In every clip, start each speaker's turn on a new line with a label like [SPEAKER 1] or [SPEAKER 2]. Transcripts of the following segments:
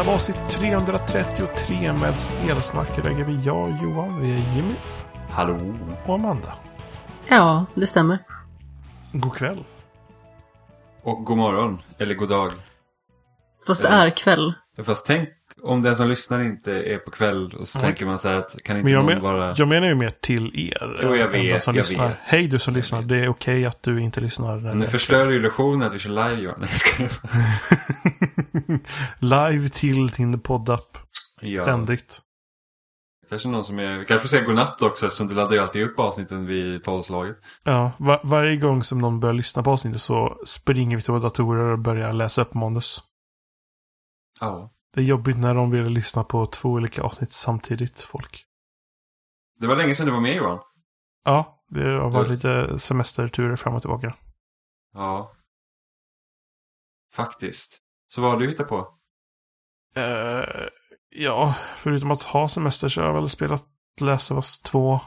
[SPEAKER 1] lyssnar på avsnitt 333 med Spelsnack. Idag är vi jag, Johan, vi är Jimmy
[SPEAKER 2] Hallå?
[SPEAKER 1] och Amanda.
[SPEAKER 3] Ja, det stämmer.
[SPEAKER 1] God kväll.
[SPEAKER 2] Och god morgon, eller god dag.
[SPEAKER 3] Fast det är kväll.
[SPEAKER 2] Fast tänk om den som lyssnar inte är på kväll och så
[SPEAKER 1] Mm.
[SPEAKER 2] tänker man så här att kan inte
[SPEAKER 1] Men jag,
[SPEAKER 2] någon
[SPEAKER 1] men,
[SPEAKER 2] vara...
[SPEAKER 1] jag menar ju mer till er.
[SPEAKER 2] Jo, jag vet,
[SPEAKER 1] som
[SPEAKER 2] jag
[SPEAKER 1] lyssnar.
[SPEAKER 2] vet.
[SPEAKER 1] Hej du som
[SPEAKER 2] Jag
[SPEAKER 1] lyssnar.
[SPEAKER 2] vet.
[SPEAKER 1] Det är okej att du inte lyssnar.
[SPEAKER 2] Men nu förstör du illusionen att vi kör live Johan.
[SPEAKER 1] Live till din poddapp.
[SPEAKER 2] ja.
[SPEAKER 1] Ständigt.
[SPEAKER 2] Kanske någon som är... Kanske säga godnatt också eftersom du laddar ju alltid upp avsnitten vid tolvslaget.
[SPEAKER 1] Ja, va- varje gång som någon börjar lyssna på avsnittet så springer vi till våra datorer och börjar läsa upp manus.
[SPEAKER 2] Ja.
[SPEAKER 1] Det är jobbigt när de vill lyssna på två olika avsnitt samtidigt, folk.
[SPEAKER 2] Det var länge sedan du var med Johan.
[SPEAKER 1] Ja, det har varit
[SPEAKER 2] Du-
[SPEAKER 1] lite semesterturer fram och tillbaka.
[SPEAKER 2] Ja. Faktiskt. Så vad har du hittat på?
[SPEAKER 1] Eh, ja, förutom att ha semester så har jag väl spelat Last of Us 2.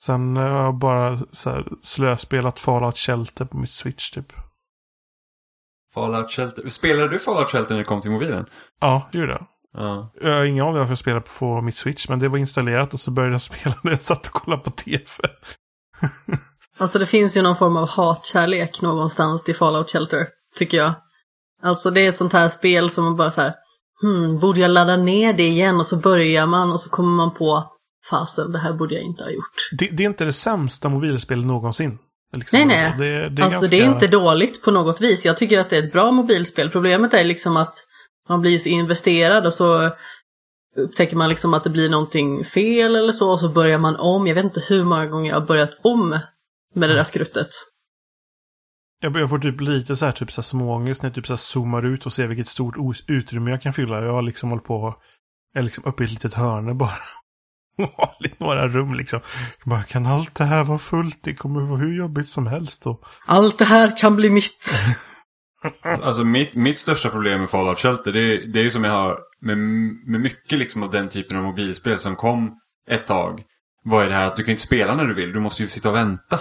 [SPEAKER 1] Sen har jag bara så här, slöspelat Fallout Shelter på mitt Switch typ.
[SPEAKER 2] Fallout Shelter. Spelade du Fallout Shelter när det kom till mobilen?
[SPEAKER 1] Ja, det gjorde jag.
[SPEAKER 2] Ja.
[SPEAKER 1] Jag har ingen aning varför jag spelade på mitt Switch, men det var installerat och så började jag spela när jag satt och kollade på TV.
[SPEAKER 3] Alltså det finns ju någon form av hatkärlek någonstans till Fallout Shelter, tycker jag. Alltså det är ett sånt här spel som man bara så här, hmm, borde jag ladda ner det igen? Och så börjar man och så kommer man på att fasen, det här borde jag inte ha gjort.
[SPEAKER 1] Det, det är inte det sämsta mobilspelet någonsin. Liksom.
[SPEAKER 3] Nej, nej.
[SPEAKER 1] Det, det är
[SPEAKER 3] alltså
[SPEAKER 1] ganska...
[SPEAKER 3] det är inte dåligt på något vis. Jag tycker att det är ett bra mobilspel. Problemet är liksom att man blir så investerad och så upptäcker man liksom att det blir någonting fel eller så och så börjar man om. Jag vet inte hur många gånger jag har börjat om med det där skruttet.
[SPEAKER 1] Jag, får typ lite så här, typ så här småångest när jag typ så här zoomar ut och ser vilket stort utrymme jag kan fylla. Jag har liksom hållit på, jag är liksom uppe i ett litet hörne bara. I några rum liksom. Bara, kan allt det här vara fullt? Det kommer vara hur jobbigt som helst. Och...
[SPEAKER 3] Allt det här kan bli mitt.
[SPEAKER 2] Alltså mitt, mitt största problem med Fallout Shelter det, är- det är ju som jag har med, med mycket liksom av den typen av mobilspel som kom ett tag. Vad är det här att du kan inte spela när du vill, du måste ju sitta och vänta.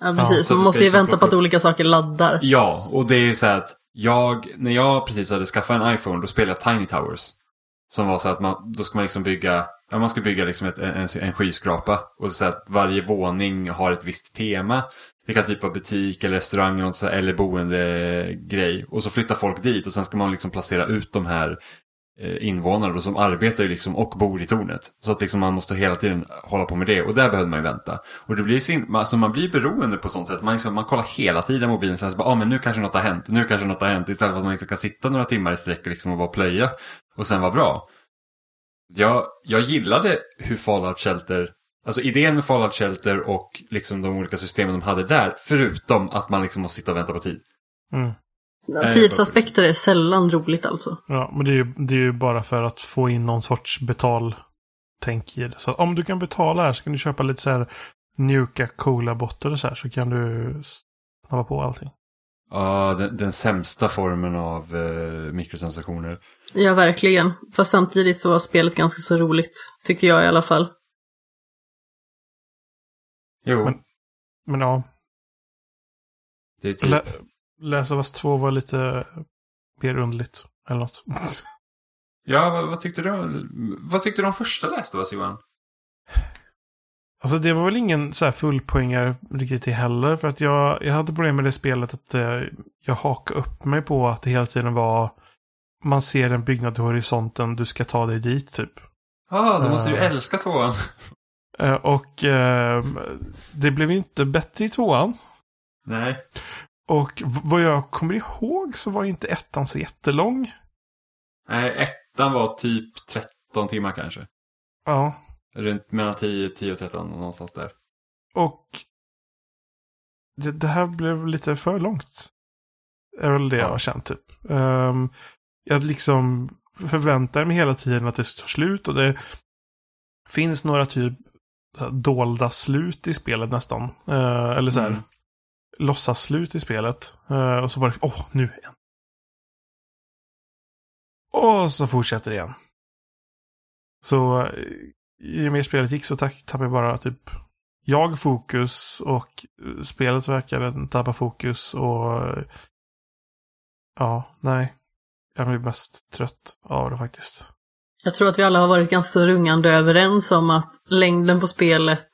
[SPEAKER 3] Ja, precis. man måste ju vänta på att olika saker laddar.
[SPEAKER 2] Ja, och det är så här att jag, när jag precis hade skaffat en iPhone då spelade jag Tiny Towers. Som var så att man, då ska man liksom bygga, ja man ska bygga liksom ett, en, en skyskrapa. Och så att varje våning har ett visst tema. Det kan typ vara butik eller restaurang eller, så eller boendegrej. Och så flyttar folk dit och sen ska man liksom placera ut de här Eh, invånare då, som arbetar ju liksom och bor i tornet. Så att liksom man måste hela tiden hålla på med det och där behövde man ju vänta. Och det blir sin, alltså man blir beroende på sånt sätt. Man, liksom, man kollar hela tiden mobilen sen så bara, ah, men nu kanske något har hänt, nu kanske något har hänt. Istället för att man liksom kan sitta några timmar i sträck och, liksom och bara plöja och sen vara bra. Jag, jag gillade hur Fallout Shelter, alltså idén med Fallout Shelter och liksom de olika systemen de hade där, förutom att man liksom måste sitta och vänta på tid.
[SPEAKER 1] Mm.
[SPEAKER 2] Nej,
[SPEAKER 3] Tidsaspekter är sällan roligt alltså.
[SPEAKER 1] Ja, men det är, ju, det är ju bara för att få in någon sorts betaltänk i det. Så om du kan betala här så kan du köpa lite så här mjuka cola-botter och så här så kan du snabba på allting.
[SPEAKER 2] Ja, den, den sämsta formen av eh, mikrotransaktioner.
[SPEAKER 3] Ja, verkligen. Fast samtidigt så var spelet ganska så roligt. Tycker jag i alla fall.
[SPEAKER 2] Jo,
[SPEAKER 1] Men- Men ja,
[SPEAKER 2] det är typ...
[SPEAKER 1] Lä Of Us 2 var lite mer underligt. Eller något.
[SPEAKER 2] Ja, vad, vad tyckte du? Vad tyckte du om första Last of Us, Johan?
[SPEAKER 1] Alltså det var väl ingen så här fullpoängare riktigt heller. För att jag, jag hade problem med det spelet att eh, jag hakade upp mig på att det hela tiden var man ser en byggnad i horisonten, du ska ta dig dit typ.
[SPEAKER 2] Ja, ah, då måste du ju
[SPEAKER 1] Eh.
[SPEAKER 2] älska tvåan.
[SPEAKER 1] Eh, och eh, det blev inte bättre i tvåan.
[SPEAKER 2] Nej.
[SPEAKER 1] Och vad jag kommer ihåg så var inte ettan så jättelång.
[SPEAKER 2] Nej, ettan var typ 13 timmar kanske.
[SPEAKER 1] Ja.
[SPEAKER 2] Runt mellan 10, 10 och 13 någonstans där.
[SPEAKER 1] Och det, det här blev lite för långt. är väl det jag
[SPEAKER 2] Ja.
[SPEAKER 1] har känt typ. Um, jag liksom förväntar mig hela tiden att det tar slut och det finns några typ dolda slut i spelet nästan. Eh, eller så här
[SPEAKER 2] Mm
[SPEAKER 1] låtsas-slut i spelet. Uh, och så bara, åh, nu igen. Och så fortsätter det igen. Så eh, ju mer spelet gick så tappade jag bara typ jag fokus och eh, spelet verkade tappa fokus och ja, nej. jag blir mest trött av det faktiskt.
[SPEAKER 3] Jag tror att vi alla har varit ganska så rungande överens om att längden på spelet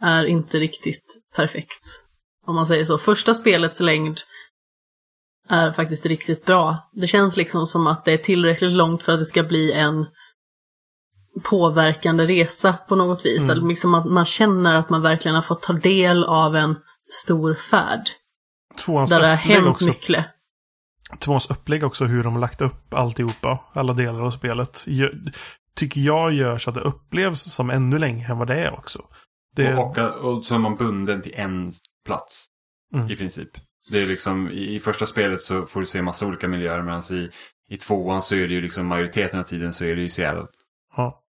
[SPEAKER 3] är inte riktigt perfekt. Om man säger så. Första spelets längd är faktiskt riktigt bra. Det känns liksom som att det är tillräckligt långt för att det ska bli en påverkande resa på något vis.
[SPEAKER 1] Mm.
[SPEAKER 3] Eller liksom att man känner att man verkligen har fått ta del av en stor färd.
[SPEAKER 1] Tvåans
[SPEAKER 3] Där det har hänt
[SPEAKER 1] också,
[SPEAKER 3] mycket.
[SPEAKER 1] Tvåans upplägg också, hur de har lagt upp alltihopa, alla delar av spelet, tycker jag gör så att det upplevs som ännu längre än vad det är också. Det,
[SPEAKER 2] Och, och, och så är man bunden till en plats.
[SPEAKER 1] Mm.
[SPEAKER 2] I princip. Det är liksom, i, i första spelet så får du se massa olika miljöer medan i, i tvåan så är det ju liksom majoriteten av tiden så är det ju Seattle.
[SPEAKER 1] Ja.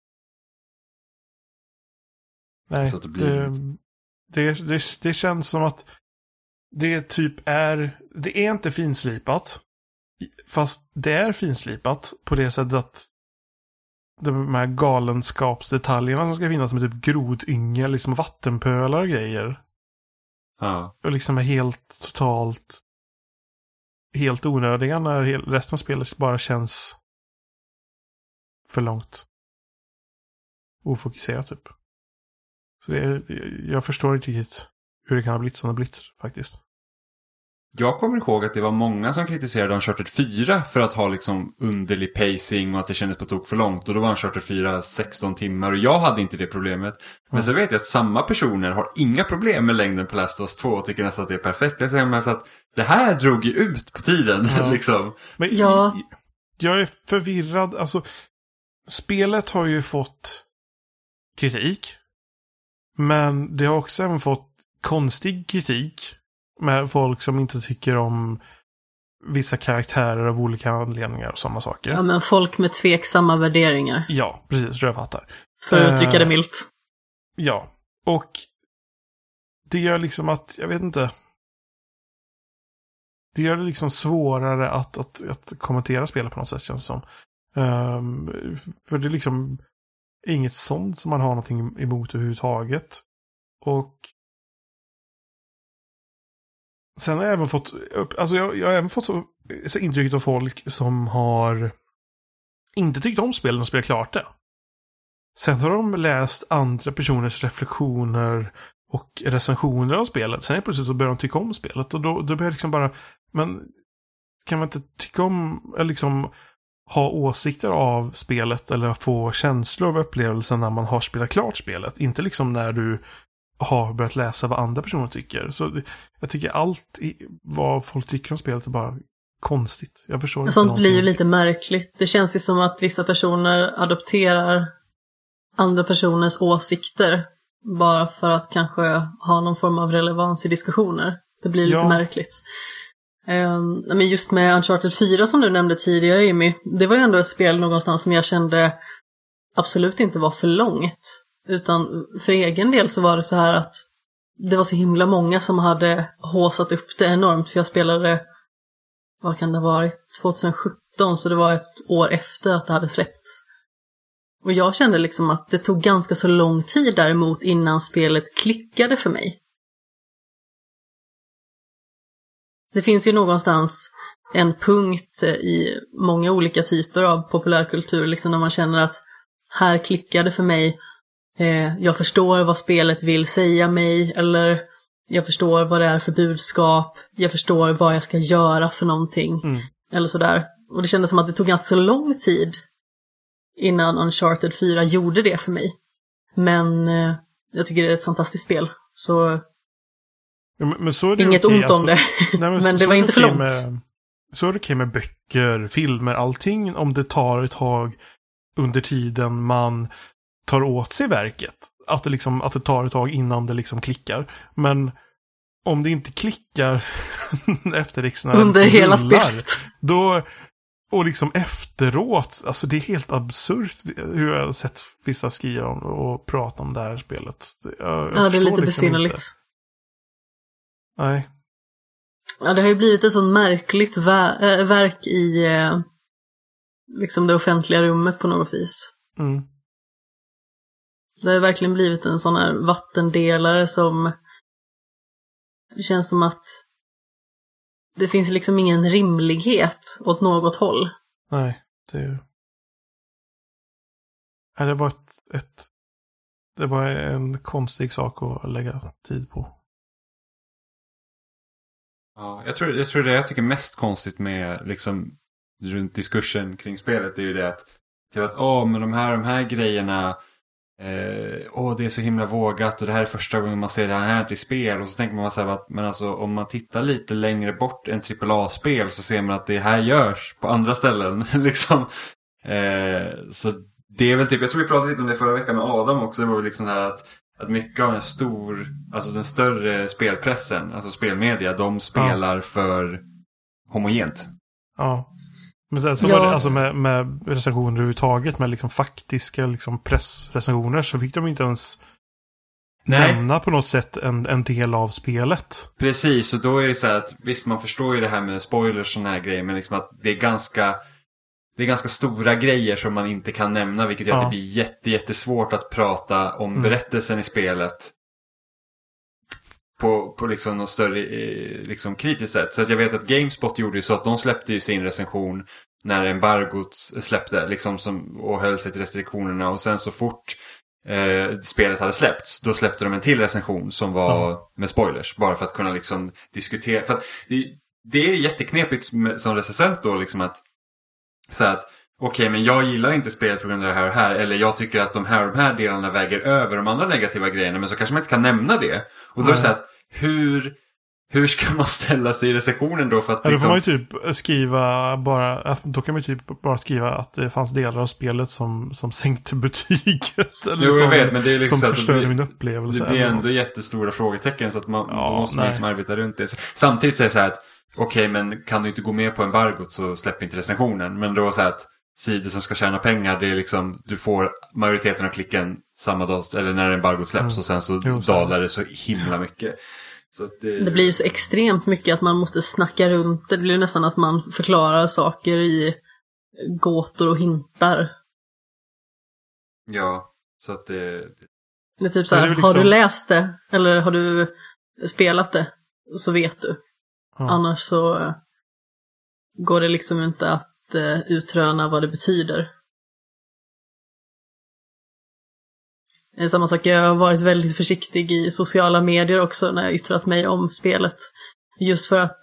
[SPEAKER 1] Nej,
[SPEAKER 2] Så det blir
[SPEAKER 1] det, det, det, det känns som att det typ är, det är inte finslipat. Fast det är finslipat på det sättet att de här galenskapsdetaljerna som ska finnas med typ grodyngel, liksom vattenpölar och grejer.
[SPEAKER 2] Ja.
[SPEAKER 1] Och liksom är helt totalt helt onödiga när resten av spelet bara känns för långt. Ofokuserat typ. Så det är, jag förstår inte riktigt hur det kan ha blivit som det har blivit faktiskt.
[SPEAKER 2] Jag kommer ihåg att det var många som kritiserade Uncharted 4 för att ha liksom underlig pacing och att det kändes på tok för långt. Och då var Uncharted 4 16 timmar och jag hade inte det problemet. Men
[SPEAKER 1] Mm.
[SPEAKER 2] så vet jag att samma personer har inga problem med längden på Last of Us 2 och tycker nästan att det är perfekt. Jag säger mest att det här drog ju ut på tiden.
[SPEAKER 1] Ja.
[SPEAKER 2] liksom.
[SPEAKER 1] Men
[SPEAKER 3] Ja.
[SPEAKER 1] jag är förvirrad. Alltså, spelet har ju fått kritik. Men det har också även fått konstig kritik. Med folk som inte tycker om vissa karaktärer av olika anledningar och sådana saker.
[SPEAKER 3] Ja, men folk med tveksamma värderingar.
[SPEAKER 1] Ja, precis. Rövhattar.
[SPEAKER 3] För att uttrycka det
[SPEAKER 1] Eh,
[SPEAKER 3] milt.
[SPEAKER 1] Ja. Och det gör liksom att, jag vet inte. Det gör det liksom svårare att, att, att kommentera spelet på något sätt känns det som. Ehm, för det är liksom inget sånt som man har någonting emot överhuvudtaget. Och sen har jag även fått, alltså jag, jag har även fått så intrycket av folk som har inte tyckt om spelet och spelat klart det. Sen har de läst andra personers reflektioner och recensioner av spelet. Sen helt plötsligt så börjar de tycka om spelet. Och då, då börjar jag liksom bara, men kan man inte tycka om, eller liksom ha åsikter av spelet eller få känslor av upplevelsen när man har spelat klart spelet. Inte liksom när du har börjat läsa vad andra personer tycker. Så jag tycker allt i, vad folk tycker om spelet är bara konstigt. Jag förstår inte
[SPEAKER 3] Sånt blir ju lite märkligt. Det känns ju som att vissa personer adopterar andra personers åsikter bara för att kanske ha någon form av relevans i diskussioner. Det blir lite
[SPEAKER 1] Ja.
[SPEAKER 3] märkligt. Um, men just med Uncharted 4 som du nämnde tidigare Jimmy, det var ju ändå ett spel någonstans som jag kände absolut inte var för långt. Utan för egen del så var det så här att det var så himla många som hade håsat upp det enormt för jag spelade vad kan det ha varit, 2017, så det var ett år efter att det hade släppts. Och jag kände liksom att det tog ganska så lång tid däremot innan spelet klickade för mig. Det finns ju någonstans en punkt i många olika typer av populärkultur, liksom när man känner att här klickade för mig, eh, jag förstår vad spelet vill säga mig, eller jag förstår vad det är för budskap, jag förstår vad jag ska göra för någonting.
[SPEAKER 1] Mm.
[SPEAKER 3] Eller sådär. Och det kändes som att det tog ganska lång tid innan Uncharted 4 gjorde det för mig. Men eh, jag tycker det är ett fantastiskt spel. Så
[SPEAKER 1] Ja, Men, men så
[SPEAKER 3] inget
[SPEAKER 1] okej,
[SPEAKER 3] ont om
[SPEAKER 1] alltså.
[SPEAKER 3] det.
[SPEAKER 1] Nej,
[SPEAKER 3] Men
[SPEAKER 1] så-
[SPEAKER 3] det var inte för långt.
[SPEAKER 1] Med, så är det okej med böcker, filmer, allting om det tar ett tag under tiden man tar åt sig verket. Att det, liksom, att det tar ett tag innan det liksom klickar. Men om det inte klickar efter liksom
[SPEAKER 3] Under
[SPEAKER 1] liksom
[SPEAKER 3] hela
[SPEAKER 1] rullar,
[SPEAKER 3] spelet.
[SPEAKER 1] Då, och liksom efteråt, alltså det är helt absurt hur jag har sett vissa skriva om och prata om det här spelet. Jag, jag
[SPEAKER 3] Ja, det är lite
[SPEAKER 1] liksom
[SPEAKER 3] besynnerligt.
[SPEAKER 1] inte. Nej.
[SPEAKER 3] Ja, det har ju blivit ett sånt märkligt äh, verk i eh, liksom det offentliga rummet på något vis.
[SPEAKER 1] Mm.
[SPEAKER 3] Det har verkligen blivit en sån här vattendelare som det känns som att det finns liksom ingen rimlighet åt något håll.
[SPEAKER 1] Nej, det... Nej, det var ett, ett... Det var en konstig sak att lägga tid på.
[SPEAKER 2] Ja, jag tror, jag tror det jag tycker mest konstigt med liksom runt diskursen kring spelet är ju det att typ att åh, men de här, de här grejerna eh, åh, det är så himla vågat och det här är första gången man ser det här i spel och så tänker man så här att men alltså om man tittar lite längre bort än AAA-spel så ser man att det här görs på andra ställen liksom. Eh, så det är väl typ, jag tror vi pratade lite om det förra veckan med Adam också, det var väl liksom här att att mycket av en stor, alltså den större spelpressen, alltså spelmedia, de spelar ja. för homogent.
[SPEAKER 1] Ja. Men sen så ja. var det alltså med, med recensioner överhuvudtaget, med liksom faktiska liksom pressrecensioner, så fick de inte ens Nej. nämna på något sätt en, en del av spelet.
[SPEAKER 2] Precis, och då är det så här att visst man förstår ju det här med spoilers och sådana här grejer, men liksom att det är ganska det är ganska stora grejer som man inte kan nämna vilket gör ja. att det blir jätte, jättesvårt att prata om mm. berättelsen i spelet. På, på liksom något större eh, liksom kritiskt sätt. Så att jag vet att Gamespot gjorde ju så att de släppte ju sin recension när embargot släppte liksom som, och höll sig till restriktionerna och sen så fort eh, spelet hade släppts då släppte de en till recension som var mm. med spoilers. Bara för att kunna liksom diskutera. För att det, det är jätteknepigt som recensent då liksom att så att okej, men jag gillar inte spelet på grund av det här och här. Eller jag tycker att de här och de här delarna väger över de andra negativa grejerna. Men så kanske man inte kan nämna det. Och då är det så att hur, hur ska man ställa sig i recensionen då? För att,
[SPEAKER 1] ja, liksom... Då får man ju typ skriva bara, då kan man ju typ bara skriva att det fanns delar av spelet som, som sänkte betyget. Eller
[SPEAKER 2] jo,
[SPEAKER 1] jag
[SPEAKER 2] som, vet, men det är liksom
[SPEAKER 1] som förstörde min upplevelse.
[SPEAKER 2] Det blir ändå jättestora frågetecken så att man ja, måste man liksom arbeta runt det. Samtidigt så är det så här att okej okay, men kan du inte gå med på embargot så släpp inte recensionen. Men då så att sidor som ska tjäna pengar det är liksom du får majoriteten av klicken samma dag eller när embargot släpps mm. och sen så jo, dalar det så himla mycket. Så
[SPEAKER 3] det... det... blir ju så extremt mycket att man måste snacka runt det. Blir nästan att man förklarar saker i gåtor och hintar.
[SPEAKER 2] Ja, så att det...
[SPEAKER 3] Det är typ så här, liksom... har du läst det eller har du spelat det så vet du. Ja. Annars så eh, går det liksom inte att uh, utröna vad det betyder. Samma sak, jag har varit väldigt försiktig i sociala medier också när jag yttrat mig om spelet. Just för att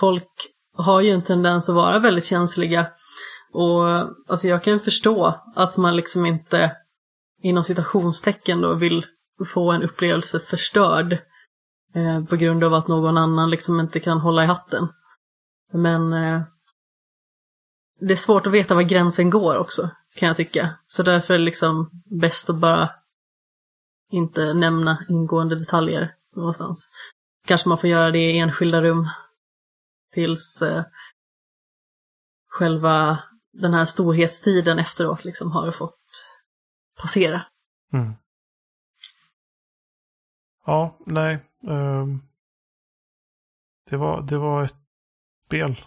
[SPEAKER 3] folk har ju en tendens att vara väldigt känsliga. Och alltså jag kan förstå att man liksom inte inom citationstecken då vill få en upplevelse förstörd. Eh, på grund av att någon annan liksom inte kan hålla i hatten. Men eh, det är svårt att veta var gränsen går också, kan jag tycka. Så därför är det liksom bäst att bara inte nämna ingående detaljer någonstans. Kanske man får göra det i enskilda rum tills eh, själva den här storhetstiden efteråt liksom har fått passera. Mm.
[SPEAKER 1] Ja, nej. Um, det, var, det var ett spel.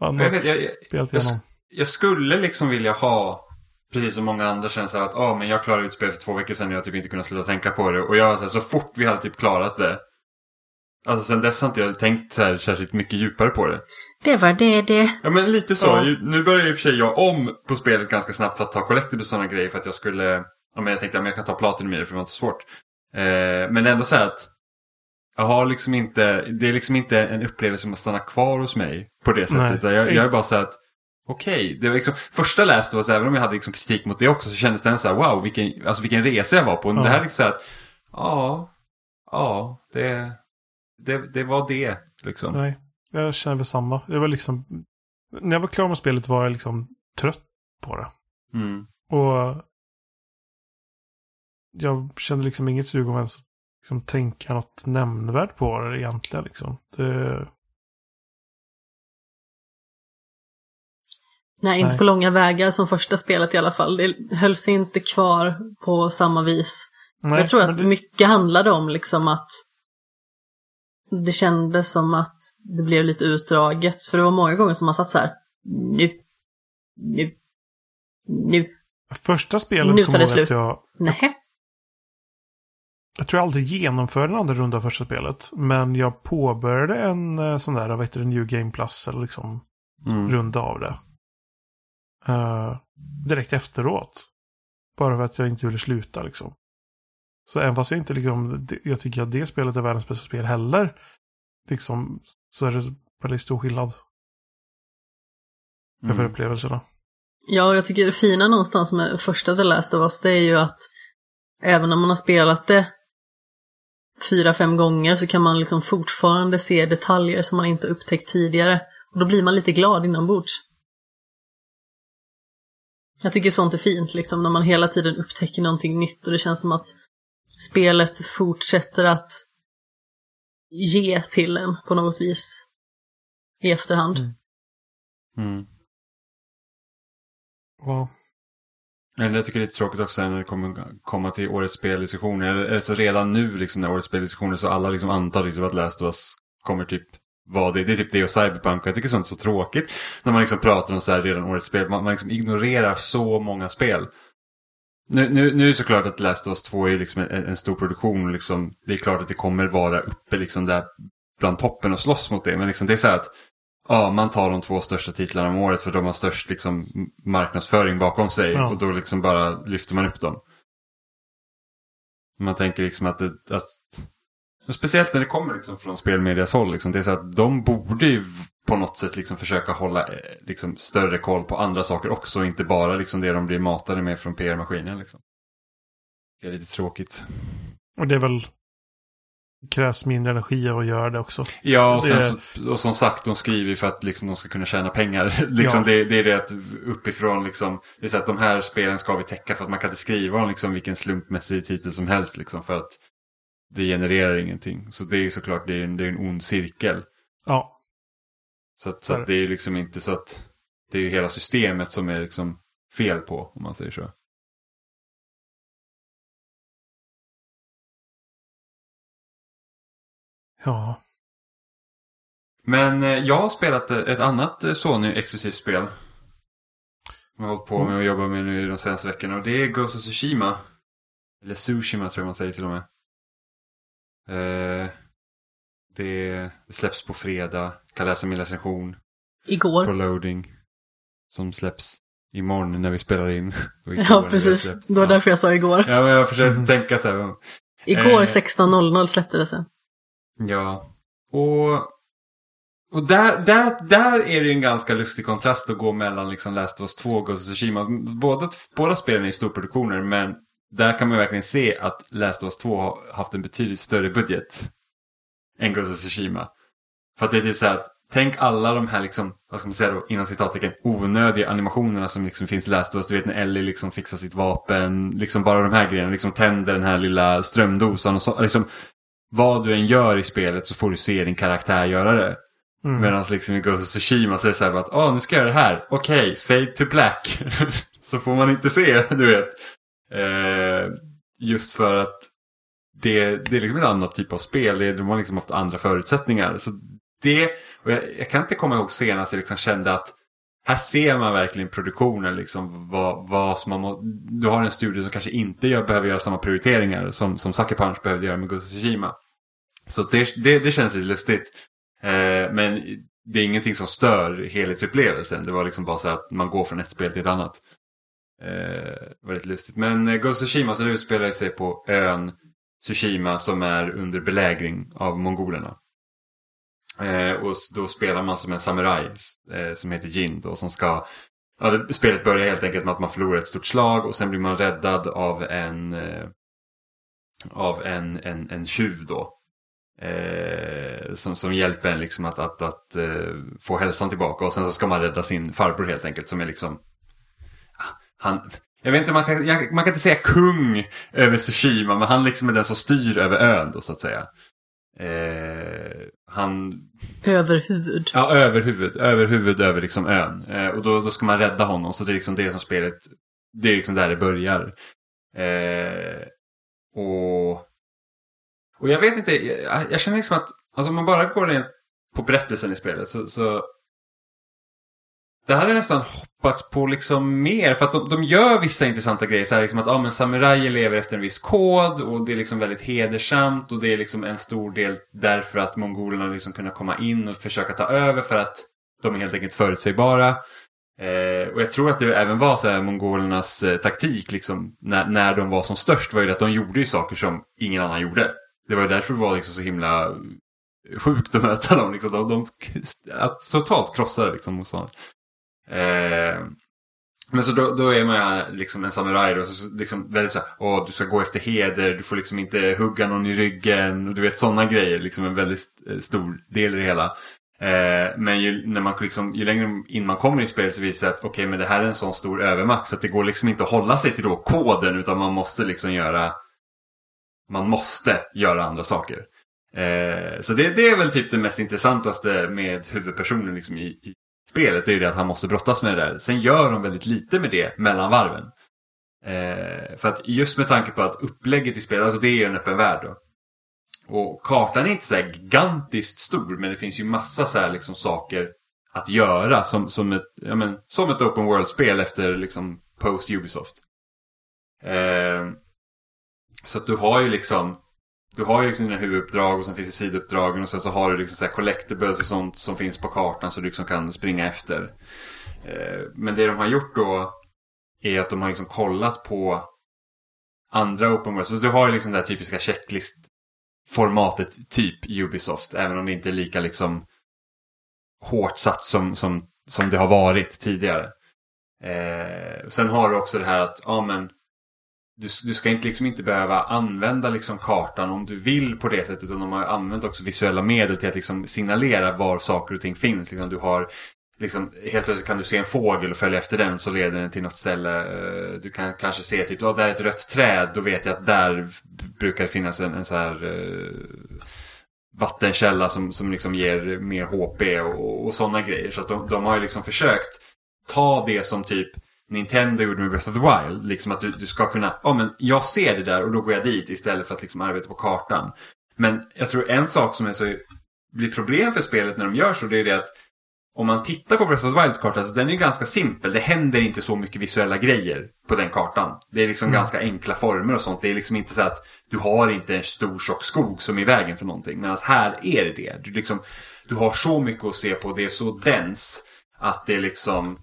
[SPEAKER 2] mm. jag, vet, jag, jag, jag, jag, skulle liksom vilja ha, precis som många andra känner så att oh, men jag klarade ut spelet för två veckor sedan och jag har typ inte kunnat sluta tänka på det. Och jag så, här, så fort vi hade typ klarat det. Alltså sen dess har inte jag tänkt så här särskilt mycket djupare på det.
[SPEAKER 3] Det var det det.
[SPEAKER 2] Ja men lite så. Ja. Nu börjar i och för sig jag om på spelet ganska snabbt för att ta collectibles och sådana grejer för att jag skulle Ja, men jag tänkte att jag kan ta platinum i det för det var inte så svårt. Eh, men ändå så här att jag har liksom inte, det är liksom inte en upplevelse som stannar kvar hos mig på det sättet. Jag, jag är bara så här att okej, okay. liksom, första läste var så även om jag hade liksom kritik mot det också så kändes det så här wow vilken, alltså vilken resa jag var på. Ja. Det här är liksom så här att ja, ja, det, det, det var det liksom.
[SPEAKER 1] Nej, jag känner väl samma. Jag var liksom, när jag var klar med spelet var jag liksom trött på det. Mm. Och jag kände liksom inget sug om ens liksom, tänka något nämnvärt på det egentligen. Liksom. Det...
[SPEAKER 3] Nej, inte Nej. på långa vägar som första spelet i alla fall. Det höll sig inte kvar på samma vis. Nej, jag tror att det... mycket handlade om liksom att det kändes som att det blev lite utdraget. För det var många gånger som man satt så här, nu, nu, nu.
[SPEAKER 1] Första spelet nu tar det slut. Jag...
[SPEAKER 3] Nej.
[SPEAKER 1] Jag tror jag aldrig genomförde en andra runda av första spelet. Men jag påbörjade en eh, sån där, vad heter det, New Game Plus eller liksom
[SPEAKER 2] Mm.
[SPEAKER 1] runda av det. Eh, direkt efteråt. Bara för att jag inte ville sluta liksom. Så även fast jag inte liksom, jag tycker att det spelet är världens bästa spel heller. Liksom, så är det väldigt stor skillnad för
[SPEAKER 2] Mm.
[SPEAKER 1] upplevelserna.
[SPEAKER 3] Ja, jag tycker det fina någonstans med första The Last of Us, det är ju att även om man har spelat det fyra, fem gånger så kan man liksom fortfarande se detaljer som man inte upptäckt tidigare. Och då blir man lite glad inombords. Jag tycker sånt är fint, liksom, när man hela tiden upptäcker någonting nytt och det känns som att spelet fortsätter att ge till en på något vis i efterhand.
[SPEAKER 1] Mm.
[SPEAKER 2] Mm.
[SPEAKER 1] Ja.
[SPEAKER 2] Men jag tycker det är lite tråkigt också när det kommer komma till årets speldiskussioner. Alltså redan nu liksom när årets speldiskussioner så alla liksom antar liksom att Last of Us kommer typ vara det. Det är typ det och Cyberpunk. Jag tycker sånt är så tråkigt. När man liksom pratar om så här redan årets spel. Man, man liksom ignorerar så många spel. Nu, nu, nu är det såklart att Last of Us 2 är liksom en, en stor produktion. Liksom, det är klart att det kommer vara uppe liksom där bland toppen och slåss mot det. Men liksom det är så här att ja, man tar de två största titlarna om året för de har störst liksom, marknadsföring bakom sig.
[SPEAKER 1] Ja.
[SPEAKER 2] Och då liksom bara lyfter man upp dem. Man tänker liksom att det... Att, speciellt när det kommer liksom från spelmedias håll. Liksom, det är så att de borde ju på något sätt liksom försöka hålla eh, liksom, större koll på andra saker också. Inte bara liksom, det de blir matade med från PR-maskinen. Liksom. Det är lite tråkigt.
[SPEAKER 1] Och det är väl... Det krävs mindre energi av att göra det också.
[SPEAKER 2] Ja, och,
[SPEAKER 1] Det-
[SPEAKER 2] så, och som sagt, de skriver för att liksom, de ska kunna tjäna pengar. liksom,
[SPEAKER 1] Ja.
[SPEAKER 2] det, det är det att uppifrån, liksom, det är så att de här spelen ska vi täcka för att man kan inte skriva om liksom, vilken slumpmässig titel som helst. Liksom, för att det genererar ingenting. Så det är såklart det är en, det är en ond cirkel.
[SPEAKER 1] Ja.
[SPEAKER 2] Så, att, så att det är ju liksom inte så att det är ju hela systemet som är liksom fel på, om man säger så.
[SPEAKER 1] Ja.
[SPEAKER 2] Men eh, jag har spelat ett annat eh, Sony-exklusivt spel. Som jag har hållit på med och jobbat med nu de senaste veckorna. Och det är Ghost of Tsushima. Eller Tsushima tror jag man säger till och med. Eh, det släpps på fredag. Kan läsa min recension på
[SPEAKER 3] Igår.
[SPEAKER 2] loading. Som släpps imorgon när vi spelar in.
[SPEAKER 3] Ja,
[SPEAKER 2] det
[SPEAKER 3] precis.
[SPEAKER 2] släpps.
[SPEAKER 3] Det var
[SPEAKER 2] Ja.
[SPEAKER 3] därför jag sa igår.
[SPEAKER 2] Ja, men jag försökte tänka så här.
[SPEAKER 3] Igår
[SPEAKER 2] Eh.
[SPEAKER 3] 16.00 släppte det sen.
[SPEAKER 2] Ja. Och, och där, där, där är det ju en ganska lustig kontrast att gå mellan liksom Last of Us 2 och Ghost of Tsushima. Båda, båda spelen är ju storproduktioner men där kan man verkligen se att Last of Us 2 har haft en betydligt större budget än Ghost of Tsushima. För att det är typ så här att tänk alla de här liksom, vad ska man säga då, inom citattecken, onödiga animationerna som liksom finns i Last of Us. Du vet när Ellie liksom fixar sitt vapen, liksom bara de här grejerna, liksom tänder den här lilla strömdosan och så, liksom vad du än gör i spelet så får du se din karaktär göra det.
[SPEAKER 1] Mm.
[SPEAKER 2] Medan liksom i Ghost of Tsushima så är det så här bara att åh nu ska jag göra det här. Okej, fade to black. så får man inte se, du vet. Eh, just för att det, det är liksom ett annat typ av spel. Det, de har liksom haft andra förutsättningar. Så det, och jag, jag kan inte komma ihåg senast jag liksom kände att här ser man verkligen produktionen. Liksom, vad, vad som man må, du har en studio som kanske inte gör, behöver göra samma prioriteringar som, som Sucker Punch behövde göra med Ghost Tsushima. Så det, det, det känns lite lustigt. Eh, men det är ingenting som stör helhetsupplevelsen. Det var liksom bara så att man går från ett spel till ett annat. Eh, väldigt lustigt. Men eh, Ghost of Tsushima så det utspelar sig på ön Tsushima som är under belägring av mongolerna. Eh, och då spelar man som en samuraj eh, som heter Jin då som ska Ja, det, spelet börjar helt enkelt med att man förlorar ett stort slag och sen blir man räddad av en eh, av en, en, en tjuv då. Eh, som, som hjälper en liksom att, att, att eh, få hälsan tillbaka och sen så ska man rädda sin farbror helt enkelt som är liksom han, jag vet inte, man kan, jag, man kan inte säga kung över Tsushima men han liksom är den som styr över ön då så att säga. Eh, han
[SPEAKER 3] Överhuvud.
[SPEAKER 2] Ja, överhuvud. Överhuvud över liksom ön. Eh, och då, då ska man rädda honom. Så det är liksom det som spelet... Det är liksom där det börjar. Eh, och... Och jag vet inte. Jag, jag känner liksom att... Alltså om man bara går in på berättelsen i spelet så... så det hade jag nästan hoppats på liksom mer. För att de, de gör vissa intressanta grejer. Så här liksom att ah, men samurajer lever efter en viss kod. Och det är liksom väldigt hedersamt. Och det är liksom en stor del därför att mongolerna liksom kunnat komma in och försöka ta över. För att de är helt enkelt förutsägbara. Eh, och jag tror att det även var så här mongolernas eh, taktik liksom, när, när de var som störst var ju att de gjorde ju saker som ingen annan gjorde. Det var ju därför det var liksom så himla sjukt att möta dem. Liksom. De, de, de alltså, totalt krossade liksom motståndet. Eh, men så då, då är man eh, liksom en samuraj då, så liksom väldigt så här, åh du ska gå efter heder, du får liksom inte hugga någon i ryggen och du vet sådana grejer, liksom en väldigt eh, stor del i det hela. Eh, men ju, när man liksom, ju längre in man kommer i spelet så visar det att okej okay, men det här är en sån stor övermakt så att det går liksom inte att hålla sig till då koden utan man måste liksom göra man måste göra andra saker. Eh, så det, det, är väl typ det mest intressantaste med huvudpersonen liksom i, i spelet. Det är ju det att han måste brottas med det där. Sen gör de väldigt lite med det mellan varven. Eh, för att just med tanke på att upplägget i spelet, alltså det är ju en öppen värld då. Och kartan är inte så här gigantiskt stor men det finns ju massa så här liksom saker att göra som, som, ett, ja, men, som ett open world-spel efter liksom post Ubisoft. Eh, så att du har ju liksom du har ju liksom dina huvuduppdrag och sen finns det sidouppdragen och sen så har du liksom så här collectibles och sånt som finns på kartan så du liksom kan springa efter. Eh, men det de har gjort då är att de har liksom kollat på andra open world. Så alltså, du har ju liksom det här typiska checklist-formatet typ Ubisoft. Även om det inte är lika liksom hårt satt som, som, som det har varit tidigare. Eh, sen har du också det här att ja, men du, du ska inte, liksom inte behöva använda liksom kartan om du vill på det sättet. Utan de har använt också visuella medel till att liksom signalera var saker och ting finns. Liksom du har, liksom, helt plötsligt kan du se en fågel och följa efter den så leder den till något ställe. Eh, du kan kanske se typ, ja, där är ett rött träd. Då vet jag att där brukar det finnas en, en så här uh, vattenkälla som, som liksom ger mer HP och, och sådana grejer. Så att de, de har ju liksom försökt ta det som typ Nintendo gjorde med Breath of the Wild. Liksom att du, du ska kunna, ja oh, men jag ser det där och då går jag dit istället för att liksom arbeta på kartan. Men jag tror en sak som är så, blir problem för spelet när de gör så det är det att om man tittar på Breath of the Wilds karta så den är ganska simpel. Det händer inte så mycket visuella grejer på den kartan. Det är liksom mm. ganska enkla former och sånt. Det är liksom inte så att du har inte en stor tjock skog som är i vägen för någonting. Men att här är det det. Du, liksom, du har så mycket att se på. Det är så dens att det liksom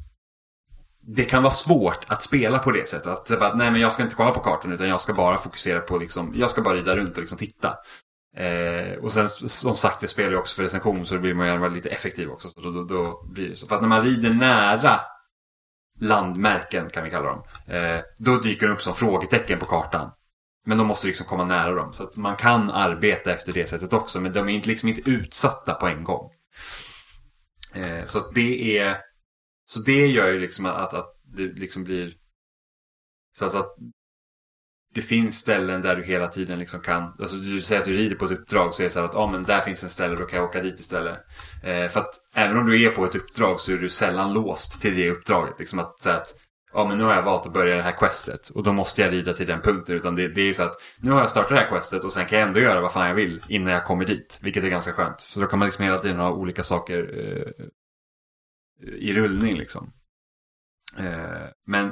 [SPEAKER 2] det kan vara svårt att spela på det sättet. Att, bara, nej men jag ska inte kolla på kartan utan jag ska bara fokusera på liksom, jag ska bara rida runt och liksom titta. Eh, och sen som sagt jag spelar ju också för recension så då blir man gärna lite effektiv också. Så då, då, då, blir det så. För att när man rider nära landmärken kan vi kalla dem. Eh, då dyker de upp som frågetecken på kartan. Men de måste liksom komma nära dem. Så att man kan arbeta efter det sättet också. Men de är liksom inte utsatta på en gång. Eh, så att det är så det gör ju liksom att, att det liksom blir så alltså att det finns ställen där du hela tiden liksom kan, alltså du säger att du rider på ett uppdrag så är det så här att ja ah, men där finns en ställe, då kan jag åka dit istället. Eh, för att även om du är på ett uppdrag så är du sällan låst till det uppdraget. Liksom att säga att ja ah, men nu har jag valt att börja det här questet och då måste jag rida till den punkten. Utan det, det är ju så att nu har jag startat det här questet och sen kan jag ändå göra vad fan jag vill innan jag kommer dit. Vilket är ganska skönt. Så då kan man liksom hela tiden ha olika saker eh, i rullning liksom. Eh, men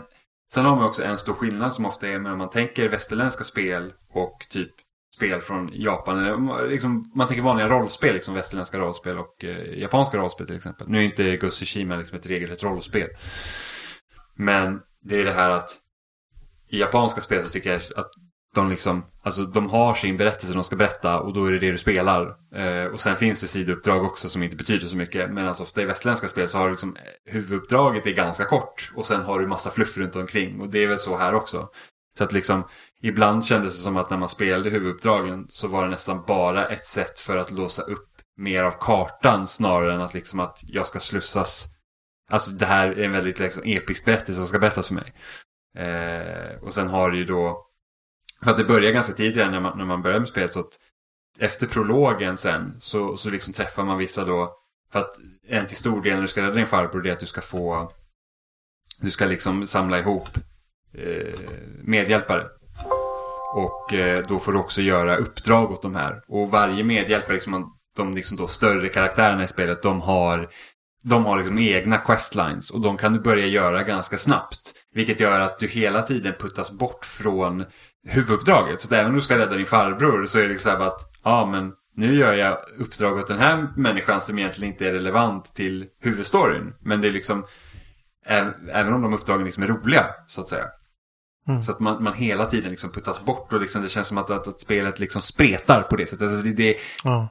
[SPEAKER 2] sen har man också en stor skillnad som ofta är när man tänker västerländska spel och typ spel från Japan. Eller liksom, man tänker vanliga rollspel, liksom västerländska rollspel och eh, japanska rollspel till exempel. Nu är inte Ghost Tsushima liksom ett regelrätt rollspel. Men det är det här att i japanska spel så tycker jag att de liksom, alltså de har sin berättelse de ska berätta och då är det det du spelar. Eh, och sen finns det sidouppdrag också som inte betyder så mycket. Medan alltså ofta i västländska spel så har du liksom eh, huvuduppdraget är ganska kort och sen har du massa fluff runt omkring. Och det är väl så här också. Så att liksom ibland kändes det som att när man spelade huvuduppdragen så var det nästan bara ett sätt för att låsa upp mer av kartan snarare än att liksom att jag ska slussas. Alltså det här är en väldigt liksom, episk berättelse som ska berättas för mig. Eh, och sen har du ju då för att det börjar ganska tidigt när man, när man börjar med spelet så att efter prologen sen så, så liksom träffar man vissa då för att en till stor del när du ska rädda din farbror det är att du ska få du ska liksom samla ihop eh, medhjälpare. Och eh, då får du också göra uppdrag åt de här. Och varje medhjälpare, liksom, de liksom då större karaktärerna i spelet, de har, de har liksom egna questlines. Och de kan du börja göra ganska snabbt. Vilket gör att du hela tiden puttas bort från huvuduppdraget. Så att även om du ska rädda din farbror så är det liksom att ja men nu gör jag uppdrag åt den här människan som egentligen inte är relevant till huvudstoryn. Men det är liksom, även om de uppdragen liksom är roliga så att säga. Mm. Så att man, man hela tiden liksom puttas bort och liksom det känns som att, att, att spelet liksom spretar på det sättet. Alltså det, det, ja.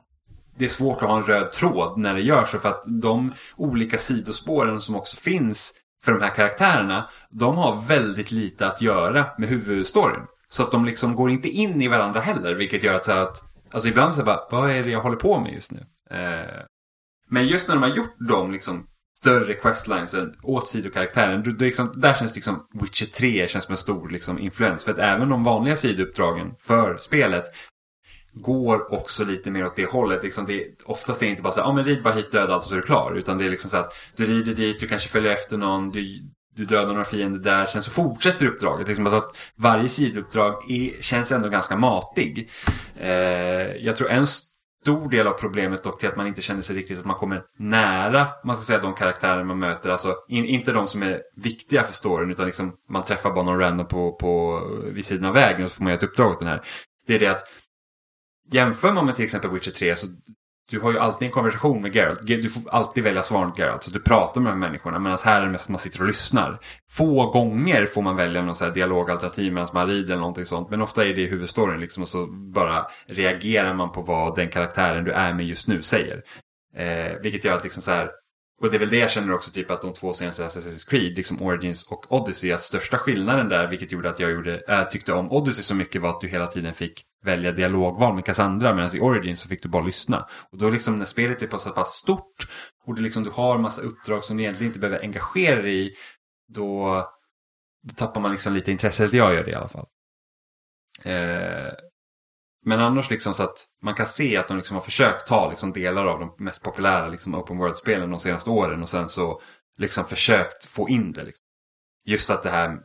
[SPEAKER 2] det är svårt att ha en röd tråd när det görs så för att de olika sidospåren som också finns för de här karaktärerna, de har väldigt lite att göra med huvudstoryn. Så att de liksom går inte in i varandra heller, vilket gör att, så att alltså ibland så bara, vad är det jag håller på med just nu? Eh, men just när de har gjort de liksom större questlinesen åt sidokaraktären. Det, det liksom, där känns liksom Witcher 3 känns som en stor liksom, influens. För att även de vanliga sidouppdragen för spelet går också lite mer åt det hållet. Liksom det, oftast är det inte bara så ja ah, men rid bara hit, döda allt och så är du klar. Utan det är liksom så att du rider dit, du kanske följer efter någon, du, du dödar några fiender där, sen så fortsätter uppdraget. Liksom att varje sidouppdrag är, känns ändå ganska matig. Eh, jag tror en stor del av problemet dock till att man inte känner sig riktigt att man kommer nära man ska säga, de karaktärer man möter. Alltså in, inte de som är viktiga för storyn utan liksom, man träffar bara någon random på, på, vid sidan av vägen och så får man göra ett uppdrag åt den här. Det är det att jämför man med till exempel Witcher 3 så du har ju alltid en konversation med Geralt. Du får alltid välja svar mot Geralt. Så du pratar med de här människorna. Medan här är det mest att man sitter och lyssnar. Få gånger får man välja någon så här dialogalternativ medan man rider eller någonting sånt. Men ofta är det i huvudstoryn liksom. Och så bara reagerar man på vad den karaktären du är med just nu säger. Eh, vilket gör att liksom så här. Och det är väl det jag känner också typ att de två senaste Assassin's Creed, liksom Origins och Odyssey, att största skillnaden där, vilket gjorde att jag gjorde, äh, tyckte om Odyssey så mycket var att du hela tiden fick välja dialogval med Cassandra medan i Origin så fick du bara lyssna. Och då liksom när spelet är på så pass stort och det liksom, du har massa uppdrag som du egentligen inte behöver engagera dig i då, då tappar man liksom lite intresse, eller jag gör det i alla fall. Eh, men annars liksom så att man kan se att de liksom har försökt ta liksom delar av de mest populära liksom open world-spelen de senaste åren och sen så liksom försökt få in det. Liksom. Just att det här,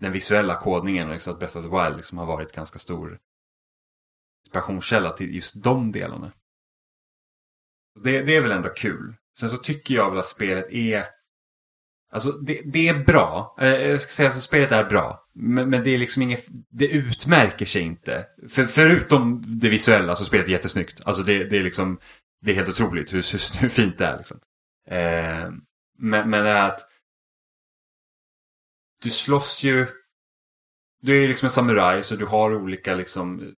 [SPEAKER 2] den visuella kodningen och liksom att Breath of the Wild liksom har varit ganska stor inspirationskälla till just de delarna. Det, det är väl ändå kul. Sen så tycker jag väl att spelet är Alltså det, det, är bra. Eh, jag ska säga att spelet är bra. Men, men, det är liksom inget, det utmärker sig inte. För, förutom det visuella så är spelet jättesnyggt. Alltså det, det är liksom, det är helt otroligt hur, hur, hur fint det är liksom. Eh, men, men det är att du slåss ju, du är liksom en samuraj så du har olika liksom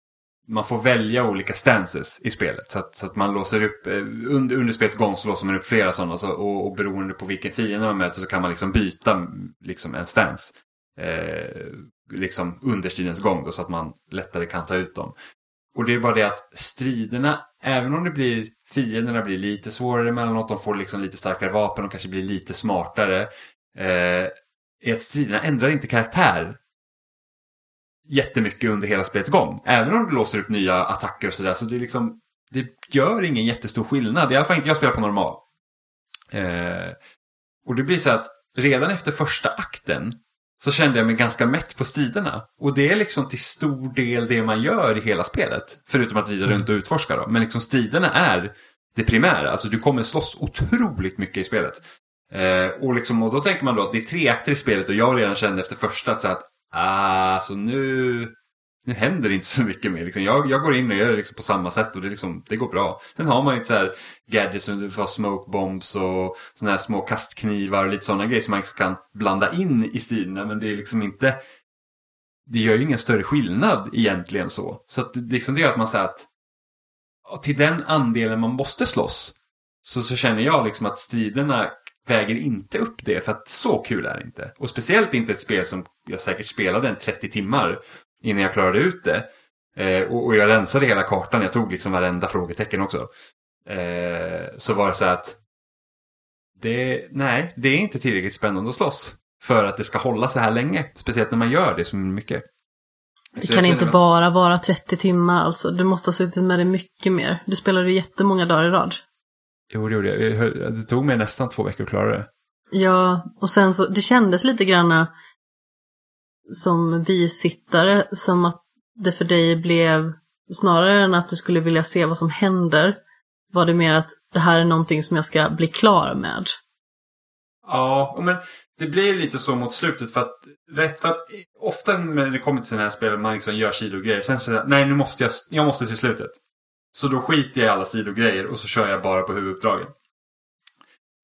[SPEAKER 2] man får välja olika stances i spelet. Så att, så att man låser upp, eh, under, under spelets gång så låser man upp flera sådana. Så, och, och beroende på vilken fiende man möter så kan man liksom byta liksom en stance. Eh, liksom under stridens gång då så att man lättare kan ta ut dem. Och det är bara det att striderna, även om det blir fienderna blir lite svårare emellanåt, de får liksom lite starkare vapen, och kanske blir lite smartare. Eh, är att striderna ändrar inte karaktär jättemycket under hela spelets gång. Även om du låser upp nya attacker och sådär. Så det, liksom, det gör ingen jättestor skillnad. I alla fall inte jag spelar på normal. Eh, och det blir så att redan efter första akten så kände jag mig ganska mätt på striderna. Och det är liksom till stor del det man gör i hela spelet. Förutom att rida mm. runt och utforska då. Men liksom striderna är det primära. Alltså du kommer slåss otroligt mycket i spelet. Eh, och, liksom, och då tänker man då att det är tre akter i spelet och jag redan kände efter första att, så att ah, så nu, nu händer det inte så mycket mer. Liksom. Jag, jag går in och gör det liksom på samma sätt och det, liksom, det går bra. Sen har man lite så här gadgets som du får smoke bombs och såna här små kastknivar och lite sådana grejer som man liksom kan blanda in i striderna. Men det är liksom inte, det gör ju ingen större skillnad egentligen så. Så att det, liksom det gör att man säger att till den andelen man måste slåss så, så känner jag liksom att striderna väger inte upp det för att så kul är det inte. Och speciellt inte ett spel som jag säkert spelade en 30 timmar innan jag klarade ut det. Eh, och, och, jag rensade hela kartan, jag tog liksom varenda frågetecken också. Eh, så var det så att det, nej, det är inte tillräckligt spännande att slåss. För att det ska hålla så här länge. Speciellt när man gör det så mycket.
[SPEAKER 3] Det så kan inte att... bara vara 30 timmar alltså. Du måste ha suttit med det mycket mer. Du spelade jättemånga dagar i rad.
[SPEAKER 2] Jo, det gjorde jag. Det tog mig nästan två veckor att klara det.
[SPEAKER 3] Ja, och sen så, det kändes lite grann som bisittare, som att det för dig blev, snarare än att du skulle vilja se vad som händer, var det mer att det här är någonting som jag ska bli klar med.
[SPEAKER 2] Ja, men det blir lite så mot slutet för att, rätt för att ofta när det kommer till sådana här spel man liksom gör sidogrejer, sen så nej nu måste jag, jag måste se slutet. Så då skiter jag i alla sidogrejer och så kör jag bara på huvuduppdragen.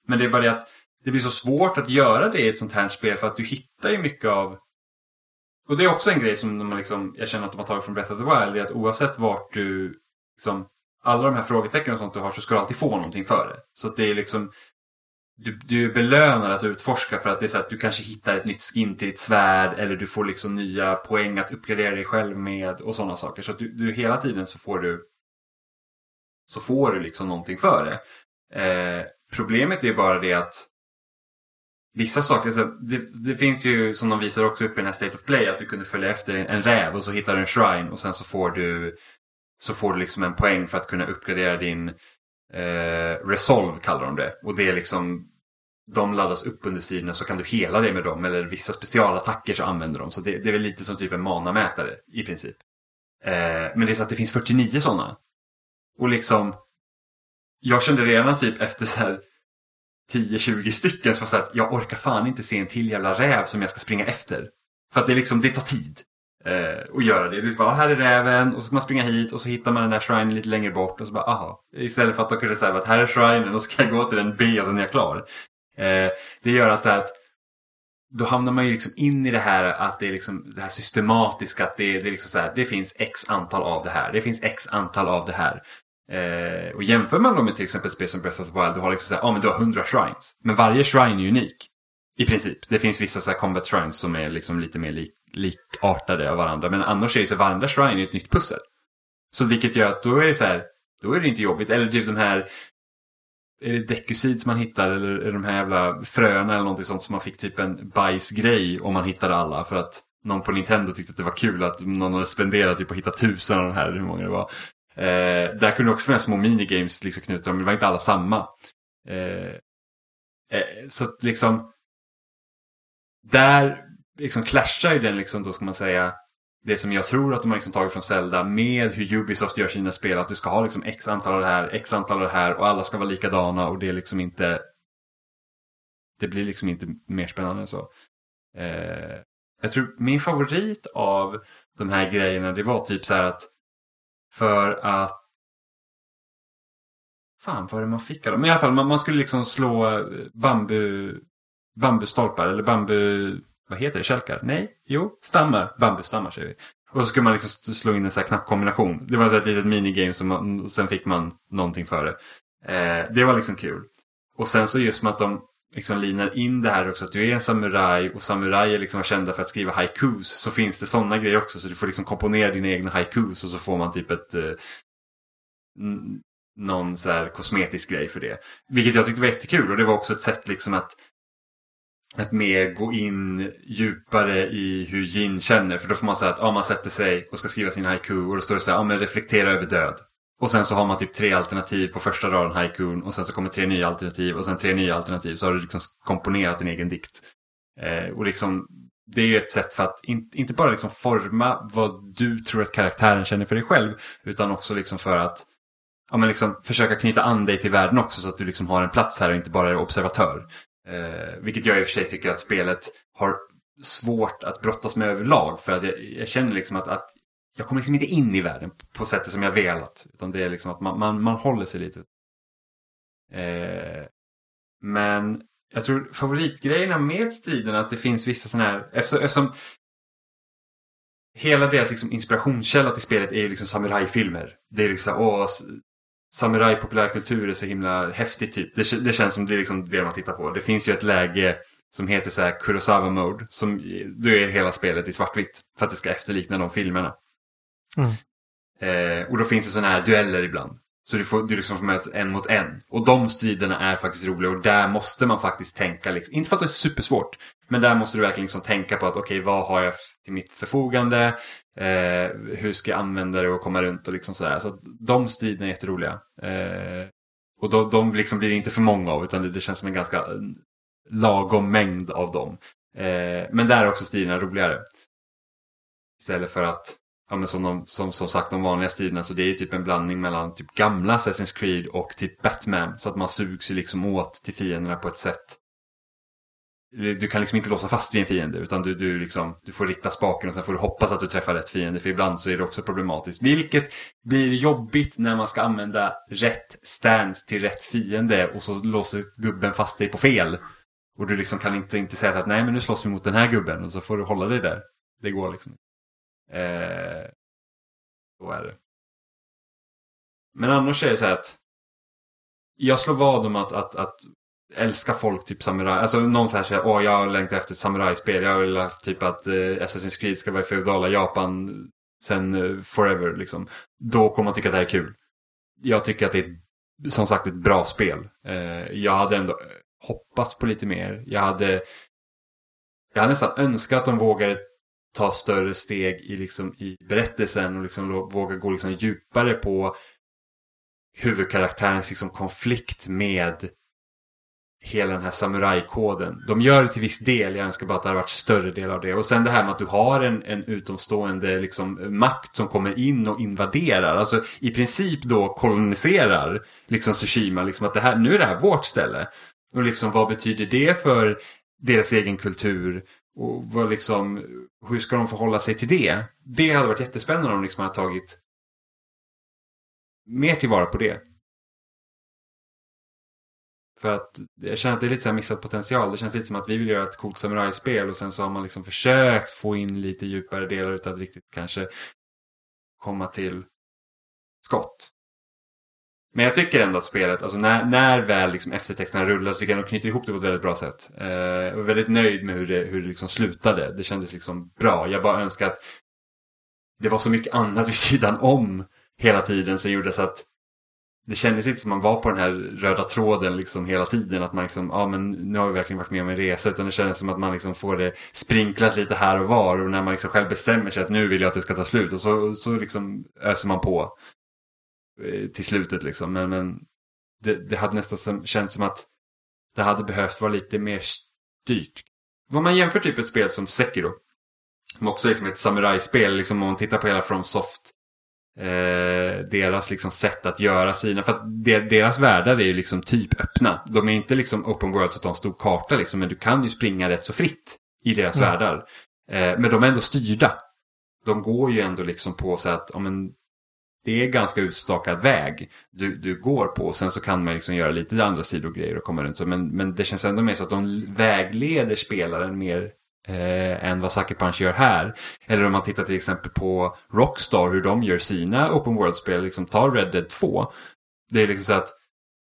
[SPEAKER 2] Men det är bara det att det blir så svårt att göra det i ett sånt här spel för att du hittar ju mycket av och det är också en grej som de liksom, jag känner att de har tagit från Breath of the Wild. Det är att oavsett vart du, liksom, alla de här frågetecknen och sånt du har så ska du alltid få någonting för det. Så att det är liksom, du, du belönar att utforska för att det är så att du kanske hittar ett nytt skin till ditt svärd eller du får liksom nya poäng att uppgradera dig själv med och sådana saker. Så att du, du hela tiden så får du så får du liksom någonting för det. Eh, problemet är bara det att vissa saker, så det, det, finns ju som de visar också upp i den här State of Play att du kunde följa efter en räv och så hittar du en shrine och sen så får du så får du liksom en poäng för att kunna uppgradera din eh, Resolve kallar de det. Och det är liksom de laddas upp under sidorna så kan du hela dig med dem eller vissa specialattacker så använder de. Så det, det är väl lite som typ en manamätare i princip. Eh, men det är så att det finns 49 sådana. Och liksom jag kände redan typ efter så här 10-20 stycken så var så att jag orkar fan inte se en till jävla räv som jag ska springa efter. För att det liksom, det tar tid eh, att göra det. Det är bara, ah, här är räven och så ska man springa hit och så hittar man den där shrinen lite längre bort och så bara, aha. Istället för att de kunde säga att här är shrinen och så kan jag gå till den B och sen är jag klar. Eh, det gör att, att då hamnar man ju liksom in i det här att det är liksom det här systematiska. Att det, det är liksom så här, det finns x antal av det här. Det finns x antal av det här. Eh, och jämför man då med till exempel spel som Breath of the Wild, du har liksom såhär, ja ah, men du har 100 shrines. Men varje shrine är unik. I princip. Det finns vissa så combat shrines som är liksom lite mer lik, likartade av varandra. Men annars är ju så varenda shrine ett nytt pussel. Så vilket gör att då är det så här, då är det inte jobbigt. Eller typ de här, är det Decusids man hittar eller är det de här jävla fröna eller någonting sånt som man fick typ en bajsgrej om man hittade alla. För att någon på Nintendo tyckte att det var kul att någon hade spenderat typ att hitta tusen av de här, hur många det var. Eh, där kunde det också finnas små minigames liksom knutna, men det var inte alla samma. Eh, eh, så liksom, där liksom clashar ju den liksom då ska man säga det som jag tror att de har liksom tagit från Zelda med hur Ubisoft gör sina spel. Att du ska ha liksom x antal av det här, x antal av det här och alla ska vara likadana och det är liksom inte det blir liksom inte mer spännande än så. Eh, jag tror min favorit av de här grejerna det var typ så här att för att... Fan, vad var det man fick då? Men i alla fall, man, man skulle liksom slå eh, bambu... Bambustolpar eller bambu... Vad heter det? Kälkar? Nej? Jo, stammar. Bambustammar säger vi. Och så skulle man liksom slå in en sån här knappkombination. Det var ett litet minigame som man, och sen fick man någonting för det. Eh, det var liksom kul. Och sen så just med att de liksom linar in det här också att du är en samuraj och samurajer liksom var kända för att skriva haikus så finns det sådana grejer också så du får liksom komponera dina egna haikus och så får man typ ett eh, någon så här kosmetisk grej för det. Vilket jag tyckte var jättekul och det var också ett sätt liksom att att mer gå in djupare i hur Jin känner. För då får man säga att ah, man sätter sig och ska skriva sin haiku och då står det så här, ja men reflektera över död. Och sen så har man typ tre alternativ på första raden haikun och sen så kommer tre nya alternativ och sen tre nya alternativ så har du liksom komponerat din egen dikt. Eh, och liksom det är ju ett sätt för att in, inte bara liksom forma vad du tror att karaktären känner för dig själv utan också liksom för att ja, men liksom försöka knyta an dig till världen också så att du liksom har en plats här och inte bara är observatör. Eh, vilket jag i och för sig tycker att spelet har svårt att brottas med överlag för att jag, jag känner liksom att, att jag kommer liksom inte in i världen på sättet som jag velat. Utan det är liksom att man, man, man håller sig lite. Eh, men jag tror favoritgrejerna med striden är att det finns vissa sådana här, eftersom, eftersom hela deras liksom inspirationskälla till spelet är liksom samurajfilmer. Det är liksom, åh, samurajpopulärkultur är så himla häftigt typ. Det, det känns som det är liksom det man tittar på. Det finns ju ett läge som heter så här Kurosawa Mode. Som, eh, då är hela spelet i svartvitt. För att det ska efterlikna de filmerna. Mm. Eh, och då finns det sådana här dueller ibland. Så du får, du liksom får möta en mot en. Och de striderna är faktiskt roliga och där måste man faktiskt tänka. Liksom, inte för att det är supersvårt. Men där måste du verkligen liksom tänka på att okej, okay, vad har jag till mitt förfogande? Eh, hur ska jag använda det och komma runt och liksom sådär. Så de striderna är jätteroliga. Eh, och då, de liksom blir det inte för många av utan det, det känns som en ganska eh, lagom mängd av dem. Eh, men där är också striderna roligare. Istället för att ja, men som, de, som, som sagt de vanliga striderna så det är typ en blandning mellan typ gamla Assassin's Creed och typ Batman. Så att man sugs ju liksom åt till fienderna på ett sätt du kan liksom inte låsa fast vid en fiende utan du, du, liksom, du får rikta spaken och sen får du hoppas att du träffar rätt fiende för ibland så är det också problematiskt. Vilket blir jobbigt när man ska använda rätt stance till rätt fiende och så låser gubben fast dig på fel. Och du liksom kan inte, inte säga att nej men nu slåss vi mot den här gubben och så får du hålla dig där. Det går liksom inte. Eh, så är det. Men annars är det så här att jag slår vad om att, att, att älska folk typ samuraj. Alltså någon så här säger åh jag längtar efter ett samurajspel. Jag vill typ att eh, Assassin's Creed ska vara i feodala Japan sen eh, forever liksom. Då kommer man tycka att det här är kul. Jag tycker att det är som sagt ett bra spel. Eh, jag hade ändå eh, hoppats på lite mer. Jag hade, jag hade nästan önskat att de vågade ta större steg i, liksom, i berättelsen och liksom våga gå liksom djupare på huvudkaraktärens liksom, konflikt med hela den här samurajkoden. De gör det till viss del, jag önskar bara att det hade varit större del av det. Och sen det här med att du har en, en utomstående liksom, eh, makt som kommer in och invaderar. Alltså i princip då koloniserar liksom Tsushima. Liksom att det här, nu är det här vårt ställe. Och liksom vad betyder det för deras egen kultur? Och vad liksom, hur ska de förhålla sig till det? Det hade varit jättespännande om de liksom hade tagit mer tillvara på det. För att jag känner att det är lite så här missad potential. Det känns lite som att vi vill göra ett coolt samurajspel och sen så har man liksom försökt få in lite djupare delar utan att riktigt kanske komma till skott. Men jag tycker ändå att spelet, alltså när, när väl liksom eftertexterna rullar så tycker jag att de knyter ihop det på ett väldigt bra sätt. Eh, jag var väldigt nöjd med hur det, hur det liksom slutade. Det kändes liksom bra. Jag bara önskar att det var så mycket annat vid sidan om hela tiden som gjorde så att det kändes inte som man var på den här röda tråden liksom hela tiden. Att man liksom, ja men nu har vi verkligen varit med om en resa. Utan det kändes som att man liksom får det sprinklat lite här och var. Och när man liksom själv bestämmer sig att nu vill jag att det ska ta slut. Och så, så liksom öser man på. Eh, till slutet liksom. Men, men det, det hade nästan känts som att det hade behövt vara lite mer styrt. Vad man jämför typ ett spel som Sekiro. Som också är liksom ett samurajspel. Liksom om man tittar på hela FromSoft eh, deras liksom sätt att göra sina. För att deras världar är ju liksom typ öppna. De är inte liksom open world så att de har en stor karta liksom. Men du kan ju springa rätt så fritt i deras mm. världar. Eh, men de är ändå styrda. De går ju ändå liksom på så att, om en, det är ganska utstakad väg du, du går på. Sen så kan man liksom göra lite andra sidogrejer och komma runt. Så, men, men det känns ändå mer så att de vägleder spelaren mer eh, än vad Sucker Punch gör här. Eller om man tittar till exempel på Rockstar, hur de gör sina Open World-spel, liksom ta Red Dead 2. Det är liksom så att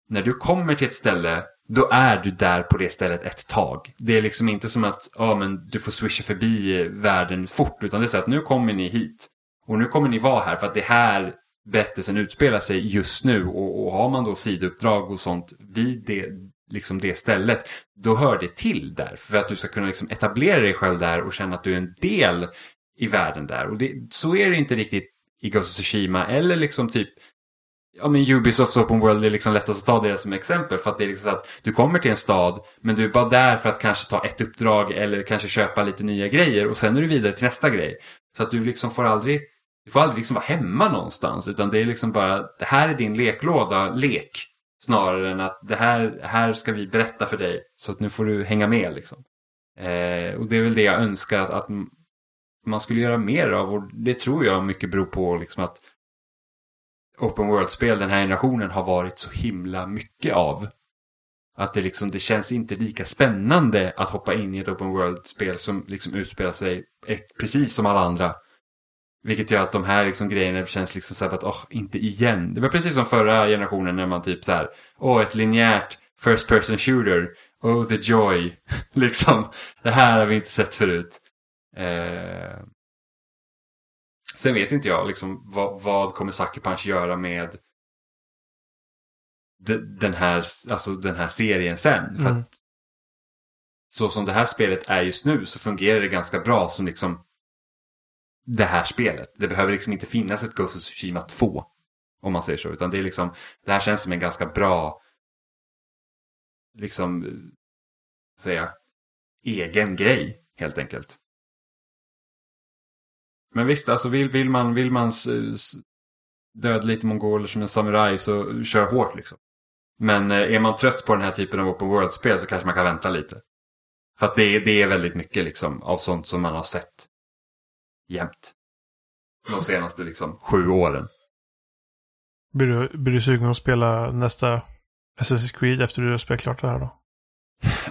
[SPEAKER 2] när du kommer till ett ställe, då är du där på det stället ett tag. Det är liksom inte som att ja, men du får swisha förbi världen fort, utan det är så att nu kommer ni hit. Och nu kommer ni vara här för att det här berättelsen utspelar sig just nu. Och, och har man då sidouppdrag och sånt vid det, liksom det stället, då hör det till där. För att du ska kunna liksom etablera dig själv där och känna att du är en del i världen där. Och det, så är det inte riktigt i Ghost of Tsushima eller liksom typ Ja men Ubisofts Open World är liksom lättast att ta det som exempel för att det är liksom så att du kommer till en stad men du är bara där för att kanske ta ett uppdrag eller kanske köpa lite nya grejer och sen är du vidare till nästa grej. Så att du liksom får aldrig, du får aldrig liksom vara hemma någonstans utan det är liksom bara, det här är din leklåda, lek. Snarare än att det här, här ska vi berätta för dig. Så att nu får du hänga med liksom. Eh, och det är väl det jag önskar att, att man skulle göra mer av. Och det tror jag mycket beror på liksom att Open World-spel den här generationen har varit så himla mycket av. Att det liksom, det känns inte lika spännande att hoppa in i ett Open World-spel som liksom utspelar sig precis som alla andra. Vilket gör att de här liksom grejerna känns liksom så här att, åh, inte igen. Det var precis som förra generationen när man typ så här, åh, ett linjärt first person shooter. Oh, the joy. liksom, det här har vi inte sett förut. Eh... Sen vet inte jag liksom vad, vad kommer Sucker Punch göra med den här, alltså den här serien sen. Mm. För att, så som det här spelet är just nu så fungerar det ganska bra som liksom det här spelet. Det behöver liksom inte finnas ett Ghost of Tsushima 2. Om man säger så. Utan det är liksom, det här känns som en ganska bra, liksom, säga, egen grej helt enkelt. Men visst, alltså vill, vill man, vill man döda lite mongoler som en samuraj så kör hårt liksom. Men eh, är man trött på den här typen av open world-spel så kanske man kan vänta lite. För att det, det är väldigt mycket liksom av sånt som man har sett jämt. De senaste liksom sju åren.
[SPEAKER 1] Blir du, blir du sugen att spela nästa Assassin's Creed efter du har spelat klart det här då?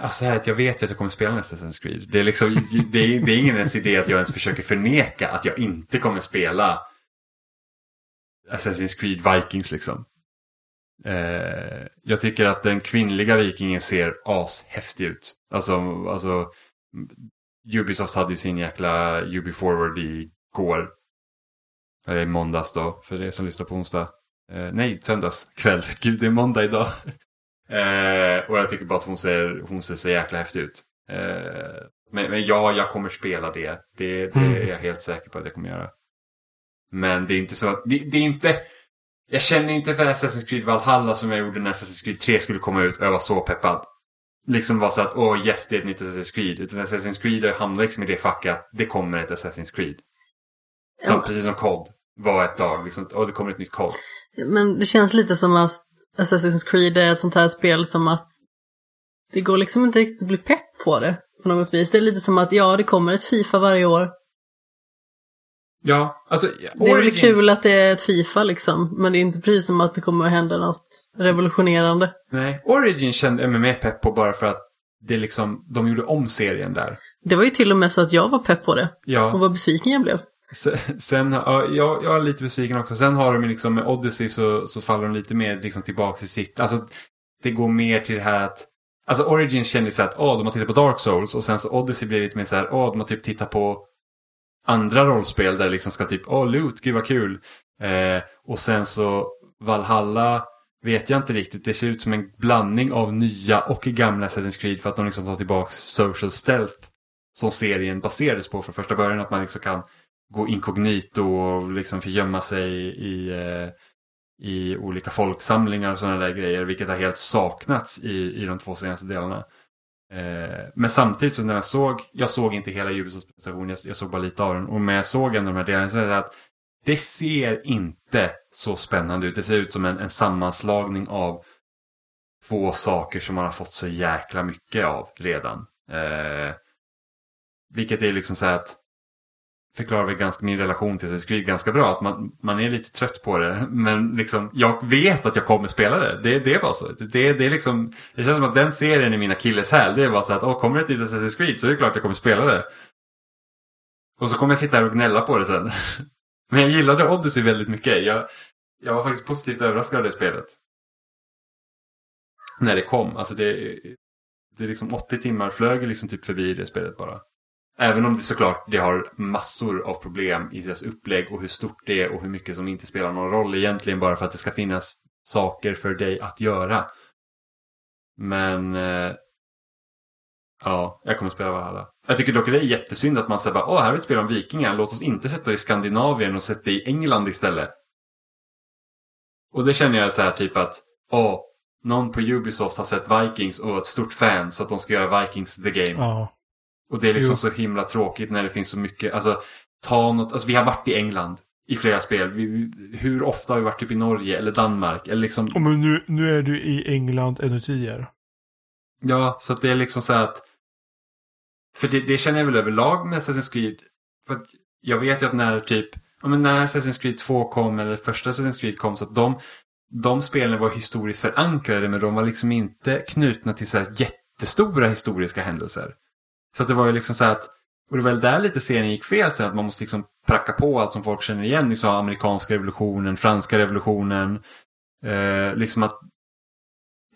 [SPEAKER 2] Alltså här att jag vet att jag kommer spela nästa Assassin's Creed. Det är, liksom, det, är, det är ingen ens idé att jag ens försöker förneka att jag inte kommer spela Assassin's Creed Vikings liksom. Eh, jag tycker att den kvinnliga vikingen ser ashäftig ut. Alltså, alltså Ubisoft hade ju sin jäkla Ubi Forward igår. Eller i måndags då, för er som lyssnar på onsdag. Eh, nej, söndags kväll. Gud, det är måndag idag. eh, och jag tycker bara att hon ser, hon ser så jäkla häftig ut. Eh, men, men ja, jag kommer spela det. det. Det är jag helt säker på att jag kommer göra. Men det är inte så att, det, det är inte... Jag känner inte för Assassin's Creed Valhalla som jag gjorde när Assassin's Creed 3 skulle komma ut och jag var så peppad. Liksom var så att, åh oh, yes det är ett nytt Assassin's Creed. Utan Assassin's Creed hamnar liksom i det facket att det kommer ett Assassin's Creed. Som, ja. Precis som COD var ett dag, liksom, åh det kommer ett nytt COD.
[SPEAKER 3] Men det känns lite som att Assassin's Creed är ett sånt här spel som att det går liksom inte riktigt att bli pepp på det på något vis. Det är lite som att ja, det kommer ett Fifa varje år.
[SPEAKER 2] Ja, alltså...
[SPEAKER 3] Det är väl kul att det är ett Fifa liksom, men det är inte precis som att det kommer att hända något revolutionerande.
[SPEAKER 2] Nej, Origin kände jag mig mer pepp på bara för att det liksom, de gjorde om serien där.
[SPEAKER 3] Det var ju till och med så att jag var pepp på det.
[SPEAKER 2] Ja.
[SPEAKER 3] Och vad besviken jag blev.
[SPEAKER 2] Sen, ja, jag, jag är lite besviken också. Sen har de liksom med Odyssey så, så faller de lite mer liksom tillbaka i sitt. Alltså det går mer till det här att Alltså Origins kändes så att åh, de har tittat på Dark Souls och sen så Odyssey blir lite mer så här, åh, de har typ tittat på andra rollspel där det liksom ska typ, åh, loot, gud vad kul. Eh, och sen så Valhalla vet jag inte riktigt. Det ser ut som en blandning av nya och gamla Assassin's Creed för att de liksom tar tillbaks social stealth som serien baserades på från första början. Att man liksom kan gå inkognito och liksom gömma sig i, eh, i olika folksamlingar och sådana där grejer. Vilket har helt saknats i, i de två senaste delarna. Eh, men samtidigt så när jag såg, jag såg inte hela Ubisofts presentation, jag, jag, såg bara lite av den. Och när jag såg en av de här delarna så är det att det ser inte så spännande ut. Det ser ut som en, en sammanslagning av två saker som man har fått så jäkla mycket av redan. Eh, vilket är liksom så här att förklarar väl ganska min relation till Assassin's Creed ganska bra. Att man, man är lite trött på det. Men liksom, jag vet att jag kommer spela det. Det, det är bara så. Det, det, är liksom, det känns som att den serien är min akilleshäl. Det är bara så att åh, kommer det ett nytt Assassin's Creed så är det klart att jag kommer spela det. Och så kommer jag sitta här och gnälla på det sen. Men jag gillade Odyssey väldigt mycket. Jag, jag var faktiskt positivt överraskad av det spelet. När det kom. Alltså det, det är liksom 80 timmar flög liksom typ förbi det spelet bara. Även om det såklart det har massor av problem i deras upplägg och hur stort det är och hur mycket som inte spelar någon roll egentligen bara för att det ska finnas saker för dig att göra. Men eh, ja, jag kommer spela Valhalla. Jag tycker dock att det är jättesynd att man säger bara åh här är ett spel om vikingar, låt oss inte sätta det i Skandinavien och sätta det i England istället. Och det känner jag så här typ att åh, någon på Ubisoft har sett Vikings och är ett stort fan så att de ska göra Vikings the game.
[SPEAKER 1] Ja.
[SPEAKER 2] Och det är liksom jo. så himla tråkigt när det finns så mycket. Alltså, ta något, alltså vi har varit i England i flera spel. Vi, hur ofta har vi varit typ i Norge eller Danmark? Eller liksom...
[SPEAKER 1] Oh, men nu, nu är du i England ännu tidigare.
[SPEAKER 2] Ja, så att det är liksom så att... För det, det känner jag väl överlag med Assassin's Creed. För att jag vet ju att när typ... Ja, men när Assassin's Creed 2 kom eller första Assassin's Creed kom så att de... De spelen var historiskt förankrade men de var liksom inte knutna till så här jättestora historiska händelser. Så att det var ju liksom så att, och det var väl där lite serien gick fel sen, att man måste liksom pracka på allt som folk känner igen. Liksom amerikanska revolutionen, franska revolutionen. Eh, liksom att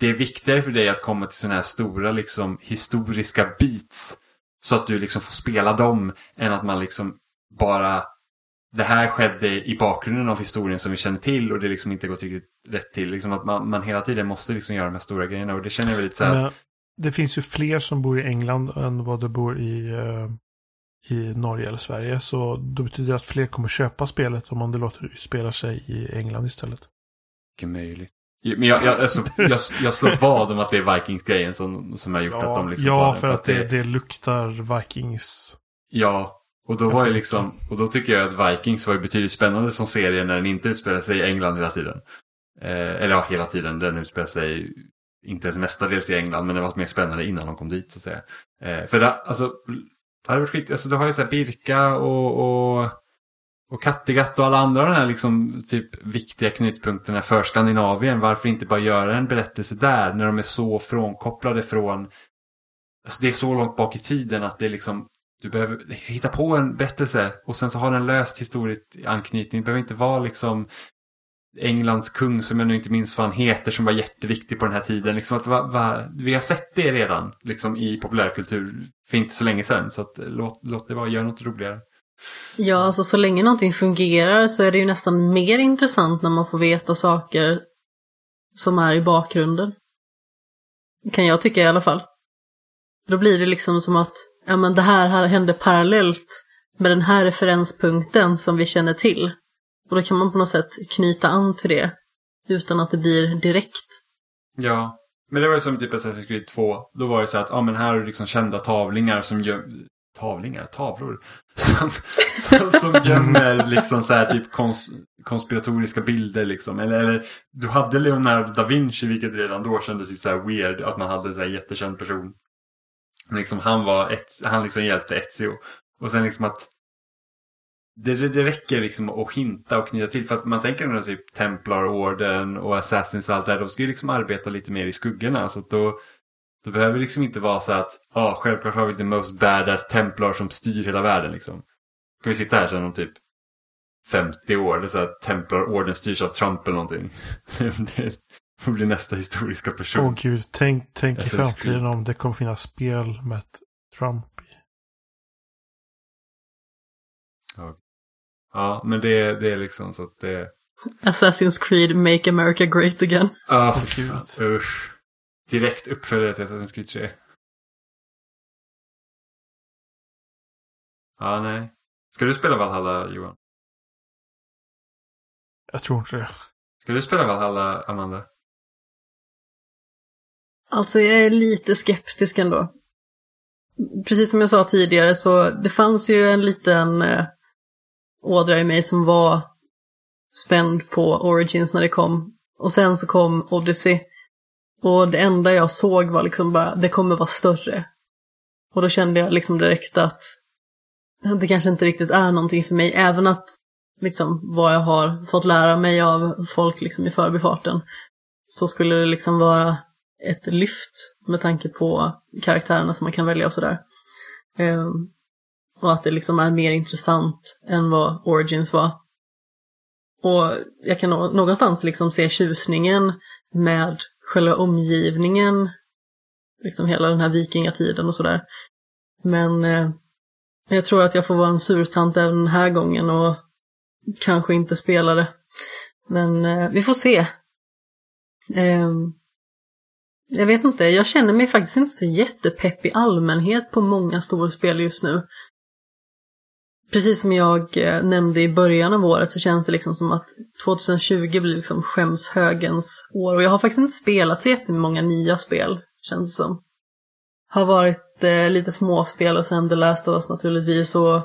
[SPEAKER 2] det är viktigare för dig att komma till sådana här stora liksom historiska beats. Så att du liksom får spela dem än att man liksom bara det här skedde i bakgrunden av historien som vi känner till och det liksom inte gått riktigt rätt till. Liksom att man, man hela tiden måste liksom göra de här stora grejerna och det känner jag väl lite så här att
[SPEAKER 1] det finns ju fler som bor i England än vad det bor i, uh, i Norge eller Sverige. Så det betyder att fler kommer köpa spelet om man det låter spela sig i England istället.
[SPEAKER 2] Mycket möjligt. Men jag, jag, alltså, jag, jag slår vad om att det är Vikings-grejen som, som har gjort
[SPEAKER 1] ja,
[SPEAKER 2] att de liksom
[SPEAKER 1] Ja, för, för att, det, det, luktar Vikings.
[SPEAKER 2] Ja, och då var ju liksom, och då tycker jag att Vikings var ju betydligt spännande som serie när den inte utspelar sig i England hela tiden. Eh, eller ja, hela tiden. Den utspelar sig inte ens mestadels i England men det var mer spännande innan de kom dit så att säga. Eh, för det, alltså, det hade varit skit, alltså du har ju så här Birka och, och, och Kattegatt och alla andra de här liksom typ viktiga knutpunkterna för Skandinavien. Varför inte bara göra en berättelse där när de är så frånkopplade från Alltså det är så långt bak i tiden att det är liksom du behöver hitta på en berättelse och sen så har den löst historisk anknytning. Det behöver inte vara liksom Englands kung som jag nu inte minns vad han heter som var jätteviktig på den här tiden. Liksom att, va, va, vi har sett det redan liksom, i populärkultur för inte så länge sedan. Så att, eh, låt, låt det vara, gör något roligare.
[SPEAKER 3] Ja, alltså så länge någonting fungerar så är det ju nästan mer intressant när man får veta saker som är i bakgrunden. Kan jag tycka i alla fall. Då blir det liksom som att ja, men det här hände parallellt med den här referenspunkten som vi känner till. Och då kan man på något sätt knyta an till det utan att det blir direkt.
[SPEAKER 2] Ja, men det var ju som typ Assassin's Creed 2. Då var det så att, ja men här är liksom kända tavlingar som gör... Tavlingar? Tavlor? Som, som, som gömmer liksom så här typ kons, konspiratoriska bilder liksom. Eller, eller du hade Leonardo da Vinci vilket redan då kändes så här weird att man hade en så här jättekänd person. Men liksom han var ett, han liksom hjälpte Ezio. Och sen liksom att det, det räcker liksom att hinta och knyta till. För att man tänker ändå typ Templarorden och Assassins och allt det här. De ska ju liksom arbeta lite mer i skuggorna. Så att då, då behöver det liksom inte vara så att ja, ah, självklart har vi the most badass Templar som styr hela världen liksom. Ska vi sitta här sen om typ 50 år. Det är så att Templarorden styrs av Trump eller någonting. det blir nästa historiska person.
[SPEAKER 1] Åh gud, tänk, tänk i framtiden om det kommer finnas spel med Trump.
[SPEAKER 2] Ja. Ja, men det, det är liksom så att det...
[SPEAKER 3] Assassin's Creed Make America Great Again.
[SPEAKER 2] Ja, oh, för. Usch. Direkt uppföljare till Assassin's Creed 3. Ja, nej. Ska du spela Valhalla, Johan?
[SPEAKER 1] Jag tror inte det.
[SPEAKER 2] Ska du spela Valhalla, Amanda?
[SPEAKER 3] Alltså, jag är lite skeptisk ändå. Precis som jag sa tidigare så det fanns ju en liten eh, ådra i mig som var spänd på Origins när det kom. Och sen så kom Odyssey. Och det enda jag såg var liksom bara, det kommer vara större. Och då kände jag liksom direkt att det kanske inte riktigt är någonting för mig. Även att liksom vad jag har fått lära mig av folk liksom i förbifarten. Så skulle det liksom vara ett lyft med tanke på karaktärerna som man kan välja och sådär. Um, och att det liksom är mer intressant än vad Origins var. Och jag kan någonstans liksom se tjusningen med själva omgivningen, liksom hela den här vikingatiden och sådär. Men eh, jag tror att jag får vara en surtant även den här gången och kanske inte spela det. Men eh, vi får se. Eh, jag vet inte, jag känner mig faktiskt inte så jättepepp i allmänhet på många storspel just nu. Precis som jag eh, nämnde i början av året så känns det liksom som att 2020 blir liksom skämshögens år. Och jag har faktiskt inte spelat så jättemånga nya spel, känns det som. Har varit eh, lite småspel och sen The Last of Us naturligtvis och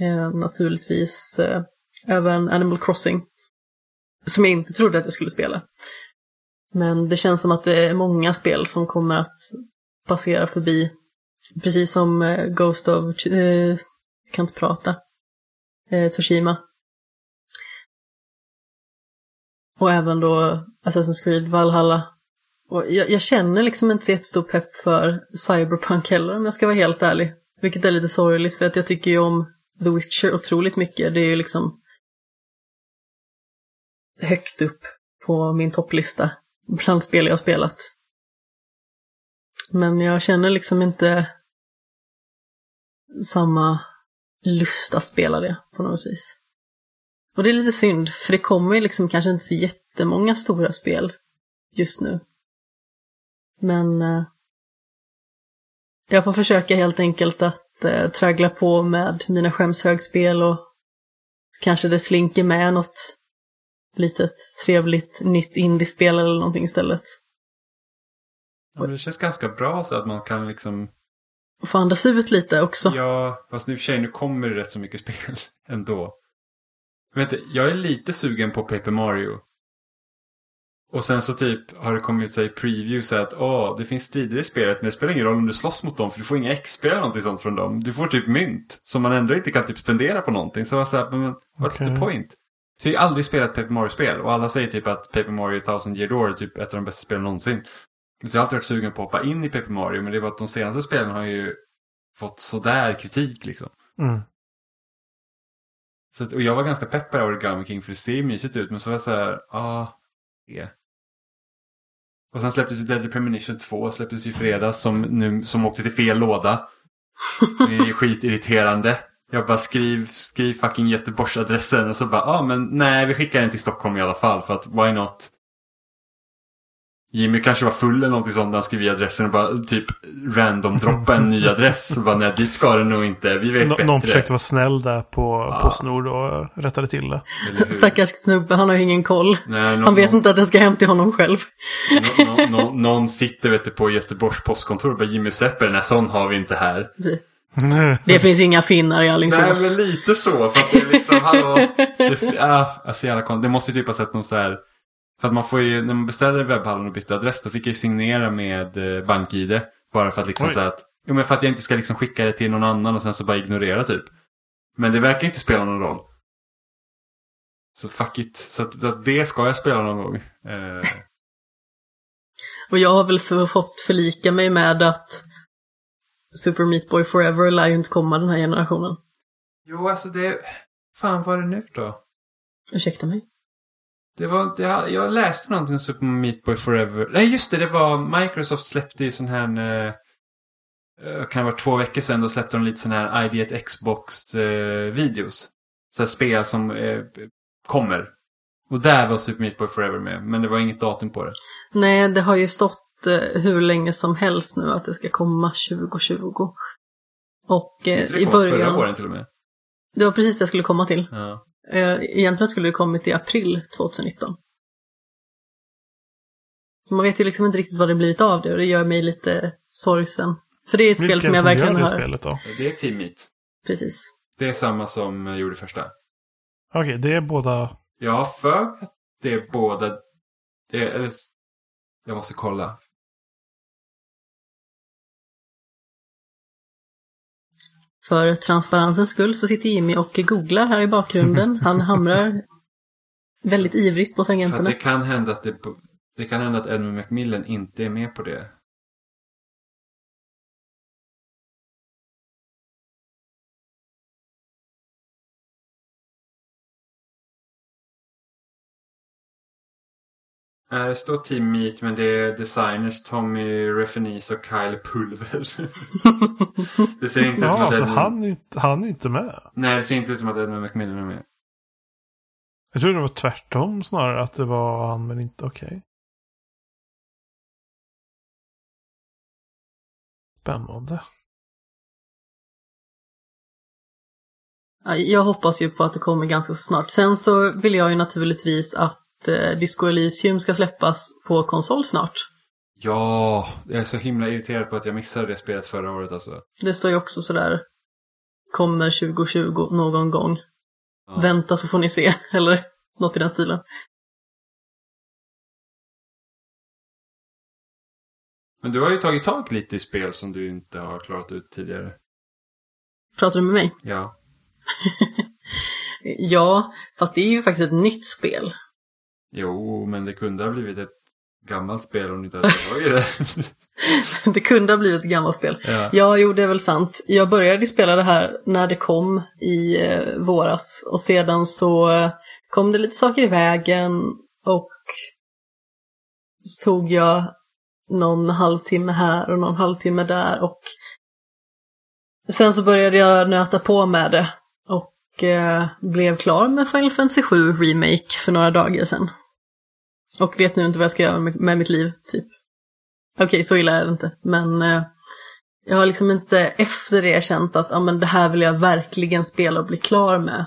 [SPEAKER 3] eh, naturligtvis eh, även Animal Crossing. Som jag inte trodde att jag skulle spela. Men det känns som att det är många spel som kommer att passera förbi. Precis som eh, Ghost of eh, kan inte prata. Eh, Toshima. Och även då Assassin's Creed Valhalla. Och jag, jag, känner liksom inte så jättestor pepp för Cyberpunk heller om jag ska vara helt ärlig. Vilket är lite sorgligt för att jag tycker ju om The Witcher otroligt mycket. Det är ju liksom högt upp på min topplista bland spel jag har spelat. Men jag känner liksom inte samma lust att spela det på något vis. Och det är lite synd, för det kommer ju liksom kanske inte så jättemånga stora spel just nu. Men eh, jag får försöka helt enkelt att eh, traggla på med mina skämshögspel och kanske det slinker med något litet trevligt nytt indiespel eller någonting istället.
[SPEAKER 2] Ja, men det känns ganska bra så att man kan liksom
[SPEAKER 3] och få andas ut lite också.
[SPEAKER 2] Ja, fast nu för sig, nu kommer det rätt så mycket spel ändå. Vet du, jag är lite sugen på Paper Mario. Och sen så typ har det kommit sig previews att åh, det finns strider i spelet men det spelar ingen roll om du slåss mot dem för du får inga XP eller någonting sånt från dem. Du får typ mynt som man ändå inte kan typ spendera på någonting. Så jag var så här, men what's
[SPEAKER 1] Okej.
[SPEAKER 2] the point? Så jag har aldrig spelat Paper Mario-spel och alla säger typ att Paper Mario Thousand Year Door är typ ett av de bästa spelen någonsin. Så jag har alltid varit sugen på att hoppa in i Paper Mario men det var att de senaste spelen har ju fått sådär kritik liksom.
[SPEAKER 1] Mm.
[SPEAKER 2] Så att, och jag var ganska pepp på det här Origami King för det ser ju mysigt ut men så var jag så här, ja, det. Och sen släpptes ju Deadly Premonition 2 släpptes ju i fredags som, nu, som åkte till fel låda. Det är ju skitirriterande. Jag bara skriv, skriv fucking Göteborgsadressen och så bara, ja ah, men nej vi skickar den till Stockholm i alla fall för att why not? Jimmy kanske var full eller någonting sånt när han skrev i adressen och bara typ random droppa en ny adress. Och bara, nej dit ska den nog inte, vi vet
[SPEAKER 1] Nå-
[SPEAKER 2] bättre.
[SPEAKER 1] någon försökte vara snäll där på
[SPEAKER 2] Ja.
[SPEAKER 1] Postnord och rättade till det.
[SPEAKER 3] Stackars snubbe, han har ju ingen koll.
[SPEAKER 2] Nej, nå-
[SPEAKER 3] Han vet
[SPEAKER 2] nå-
[SPEAKER 3] inte att den ska hem till honom själv.
[SPEAKER 2] Nå, nå, nå, någon sitter vet du, på Göteborgs postkontor och bara Jimmy Sepper, nej sån har vi inte här.
[SPEAKER 3] Det finns inga finnar i
[SPEAKER 2] Nej
[SPEAKER 3] Alingsås.
[SPEAKER 2] men lite så, för att det är liksom, hallå. Det, ja, alltså jävla det måste ju typ ha sett någon så här. För att man får ju, när man beställer webbhallen och bytte adress då fick jag ju signera med eh, BankID. Bara för att liksom här att, jo men för att jag inte ska liksom skicka det till någon annan och sen så bara ignorera typ. Men det verkar inte spela någon roll. Så fuck it. Så att, att det ska jag spela någon gång. Eh,
[SPEAKER 3] Och jag har väl för, fått förlika mig med att Super Meat Boy Forever lär ju inte komma den här generationen.
[SPEAKER 2] jo alltså det, fan vad är det nu då?
[SPEAKER 3] Ursäkta mig.
[SPEAKER 2] Det var, det, jag läste någonting om Super Meat Boy Forever. Nej just det, det var Microsoft släppte ju sån här... Eh, eh, kan det vara två veckor sedan, då släppte de lite sån här ID Xbox eh, videos. Så här spel som eh, kommer. Och där var Super Meat Boy Forever med, men det var inget datum på det.
[SPEAKER 3] Nej, det har ju stått eh, hur länge som helst nu att det ska komma 2020. Och eh,
[SPEAKER 2] Inte det
[SPEAKER 3] i
[SPEAKER 2] kom förra
[SPEAKER 3] början...
[SPEAKER 2] året till och med.
[SPEAKER 3] Det var precis det jag skulle komma till.
[SPEAKER 2] Ja.
[SPEAKER 3] Eh, egentligen skulle det kommit i april 2019. Så man vet ju liksom inte riktigt vad det blivit av det och det gör mig lite sorgsen. För det är ett spel
[SPEAKER 1] Vilken
[SPEAKER 3] som jag
[SPEAKER 1] som
[SPEAKER 3] verkligen har...
[SPEAKER 1] spelet då?
[SPEAKER 2] Det är Team Meat.
[SPEAKER 3] Precis.
[SPEAKER 2] Det är samma som eh, gjorde första.
[SPEAKER 1] Okej, det är båda...
[SPEAKER 2] Jag har för att det är båda... Det är, jag måste kolla.
[SPEAKER 3] För transparensens skull så sitter Jimmy och googlar här i bakgrunden. Han hamrar väldigt ivrigt på
[SPEAKER 2] För
[SPEAKER 3] tangenterna.
[SPEAKER 2] det kan hända att det, det kan hända att Edmund Macmillan inte är med på det. Det står Team Meat men det är designers Tommy Refenis och Kyle Pulver. det ser inte ut som
[SPEAKER 1] Ja,
[SPEAKER 2] att
[SPEAKER 1] så
[SPEAKER 2] Edmund...
[SPEAKER 1] han, är inte- han är inte med.
[SPEAKER 2] Nej, det ser inte ut som att Edmund Macmillan är med.
[SPEAKER 1] Jag tror det var tvärtom snarare, att det var han men inte okej. Spännande.
[SPEAKER 3] Ja, Jag hoppas ju på att det kommer ganska så snart. Sen så vill jag ju naturligtvis att eh, Disco Elysium ska släppas på konsol snart.
[SPEAKER 2] Ja, jag är så himla irriterad på att jag missade det spelet förra året alltså.
[SPEAKER 3] Det står ju också sådär, kommer 2020 någon gång.
[SPEAKER 2] Ja.
[SPEAKER 3] Vänta så får ni se, eller något i den stilen.
[SPEAKER 2] Men du har ju tagit tag lite i spel som du inte har klarat ut tidigare.
[SPEAKER 3] Pratar du med mig?
[SPEAKER 2] Ja.
[SPEAKER 3] Ja, fast det är ju faktiskt ett nytt spel.
[SPEAKER 2] Jo, men det kunde ha blivit ett gammalt spel om du inte hade tagit det.
[SPEAKER 3] det kunde ha blivit ett gammalt spel.
[SPEAKER 2] ja.
[SPEAKER 3] Ja, jo, det är väl sant. Jag började spela det här när det kom i eh, våras och sedan så eh, kom det lite saker i vägen och så tog jag någon halvtimme här och någon halvtimme där och sen så började jag nöta på med det och eh, blev klar med Final Fantasy 7 Remake för några dagar sedan. Och vet nu inte vad jag ska göra med, med mitt liv, typ. Okej, så illa är det inte, men eh, jag har liksom inte efter det känt att ah, men det här vill jag verkligen spela och bli klar med.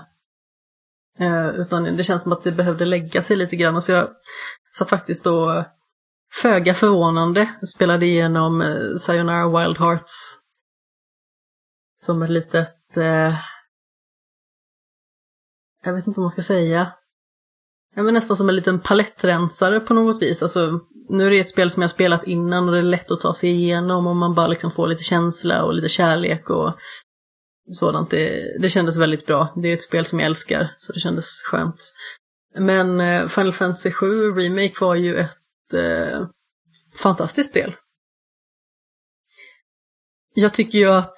[SPEAKER 3] Eh, utan det känns som att det behövde lägga sig lite grann. Så jag satt faktiskt då föga förvånande spelade igenom eh, Sayonara Wild Hearts. Som ett litet... Eh, jag vet inte vad man ska säga ja, men nästan som en liten palettrensare på något vis. Alltså, nu är det ett spel som jag spelat innan och det är lätt att ta sig igenom och man bara liksom får lite känsla och lite kärlek och sådant. Det, det kändes väldigt bra. Det är ett spel som jag älskar, så det kändes skönt. Men eh, Final Fantasy 7 Remake var ju ett eh, fantastiskt spel. Jag tycker ju att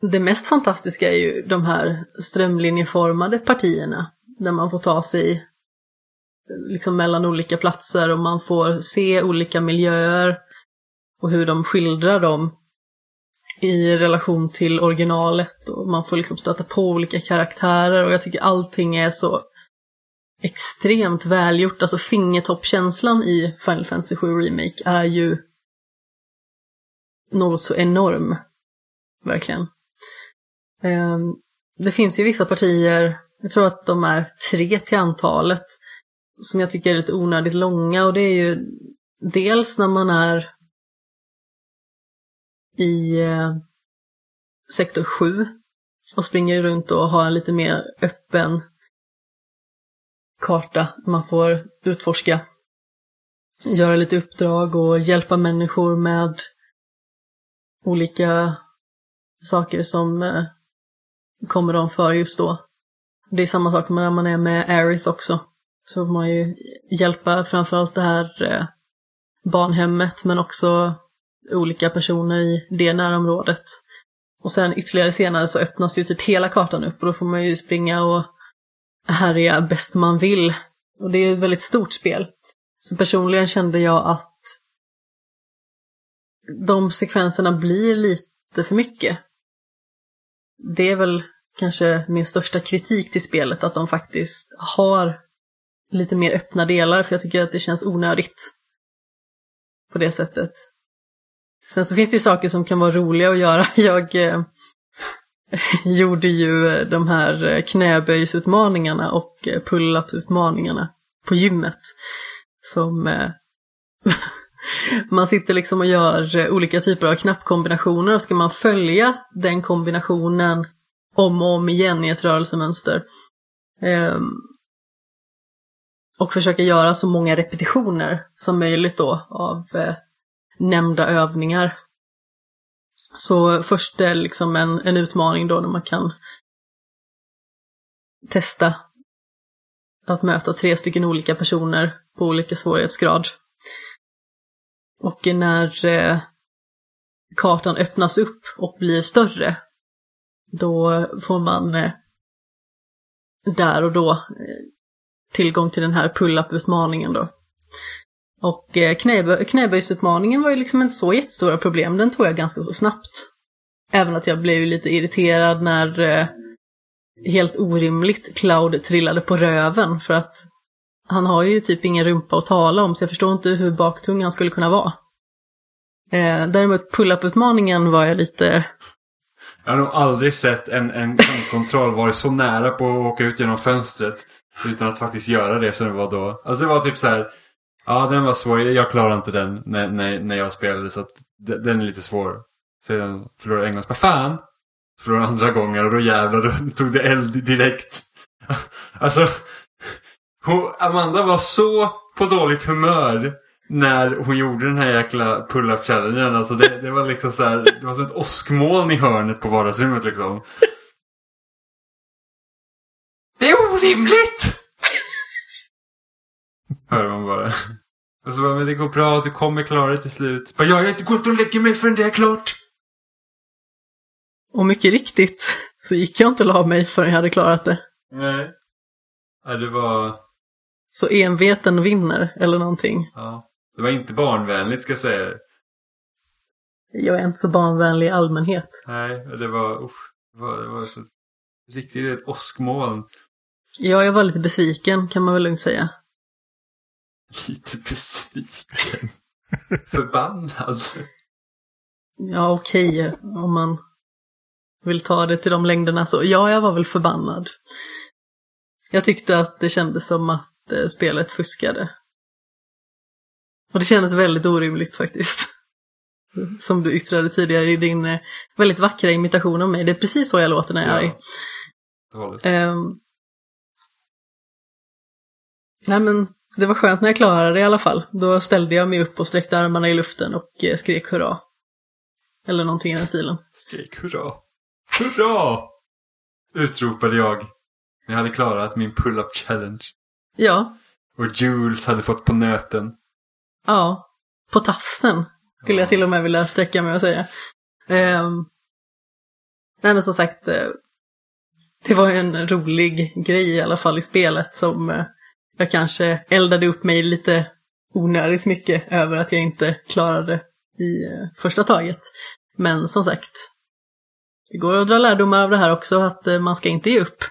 [SPEAKER 3] det mest fantastiska är ju de här strömlinjeformade partierna. Där man får ta sig liksom mellan olika platser och man får se olika miljöer och hur de skildrar dem i relation till originalet och man får liksom stöta på olika karaktärer och jag tycker allting är så extremt välgjort. Alltså fingertoppkänslan i Final Fantasy 7 Remake är ju något så enorm. Verkligen. Ehm, det finns ju vissa partier, jag tror att de är tre till antalet, som jag tycker är lite onödigt långa och det är ju dels när man är i eh, sektor 7 och springer runt och har en lite mer öppen karta man får utforska. Göra lite uppdrag och hjälpa människor med olika saker som eh, kommer dem för just då. Det är samma sak när man är med Aerith också. Så får man ju hjälpa framförallt det här eh, barnhemmet men också olika personer i det närområdet. Och sen ytterligare senare så öppnas ju typ hela kartan upp och då får man ju springa och härja bäst man vill. Och det är ett väldigt stort spel. Så personligen kände jag att de sekvenserna blir lite för mycket. Det är väl kanske min största kritik till spelet, att de faktiskt har lite mer öppna delar, för jag tycker att det känns onödigt. På det sättet. Sen så finns det ju saker som kan vara roliga att göra. Jag eh, gjorde ju eh, de här eh, knäböjsutmaningarna och eh, pull-up-utmaningarna på gymmet. Som eh, man sitter liksom och gör olika typer av knappkombinationer och ska man följa den kombinationen om och om igen i ett rörelsemönster. Eh, och försöka göra så många repetitioner som möjligt då av eh, nämnda övningar. Så först är liksom en, en utmaning då när man kan testa att möta tre stycken olika personer på olika svårighetsgrad. Och när eh, kartan öppnas upp och blir större, då får man eh, där och då eh, tillgång till den här pull-up-utmaningen då. Och eh, knäbö knäböjsutmaningen var ju liksom inte så jättestora problem, den tog jag ganska så snabbt. Även att jag blev lite irriterad när eh, helt orimligt Cloud trillade på röven för att han har ju typ ingen rumpa att tala om så jag förstår inte hur baktung han skulle kunna vara. Eh, däremot pull-up-utmaningen var jag lite...
[SPEAKER 2] Jag har nog aldrig sett en, en kontroll vara så nära på att åka ut genom fönstret utan att faktiskt göra det som det var då. Alltså det var typ så här Ja, den var svår. Jag klarade inte den när, när, när jag spelade så att den är lite svår. Sedan förlorade England. Vad fan! Förlorade andra gånger och då jävlar då tog det eld direkt. Alltså, Amanda var så på dåligt humör när hon gjorde den här jäkla pull-up challengen. Alltså det, det var liksom så här, det var som ett åskmoln i hörnet på vardagsrummet liksom. Det är orimligt! Hör man bara. Och så bara, men det går bra, du kommer klara det till slut. Bara, jag har inte gått och lägger mig förrän det är klart.
[SPEAKER 3] Och mycket riktigt så gick jag inte och la mig förrän jag hade klarat det.
[SPEAKER 2] Nej. Ja, det var...
[SPEAKER 3] Så enveten vinner, eller någonting.
[SPEAKER 2] Ja. Det var inte barnvänligt ska jag säga.
[SPEAKER 3] Jag är inte så barnvänlig i allmänhet.
[SPEAKER 2] Nej, det var... Usch, det var, det var så riktigt ett åskmoln.
[SPEAKER 3] Ja, jag var lite besviken kan man väl lugnt säga.
[SPEAKER 2] Lite besviken. Förbannad.
[SPEAKER 3] Ja, okej, okay, om man vill ta det till de längderna så. Ja, jag var väl förbannad. Jag tyckte att det kändes som att eh, spelet fuskade. Och det kändes väldigt orimligt faktiskt. Som du yttrade tidigare i din eh, väldigt vackra imitation av mig. Det är precis så jag låter när jag är arg.
[SPEAKER 2] Ja.
[SPEAKER 3] Um, Nej men det var skönt när jag klarade det i alla fall. Då ställde jag mig upp och sträckte armarna i luften och eh, skrek hurra. Eller någonting i den stilen.
[SPEAKER 2] Skrek hurra. Hurra! Utropade jag. När jag hade klarat min pull-up challenge.
[SPEAKER 3] Ja,
[SPEAKER 2] Och Jules hade fått på nöten.
[SPEAKER 3] ja. På tafsen skulle jag till och med vilja sträcka mig och säga. Ehm, nej men som sagt, eh, det var en rolig grej i alla fall i spelet som eh, jag kanske eldade upp mig lite onödigt mycket över att jag inte klarade i eh, första taget. Men som sagt, det går att dra lärdomar av det här också, att eh, man ska inte ge upp.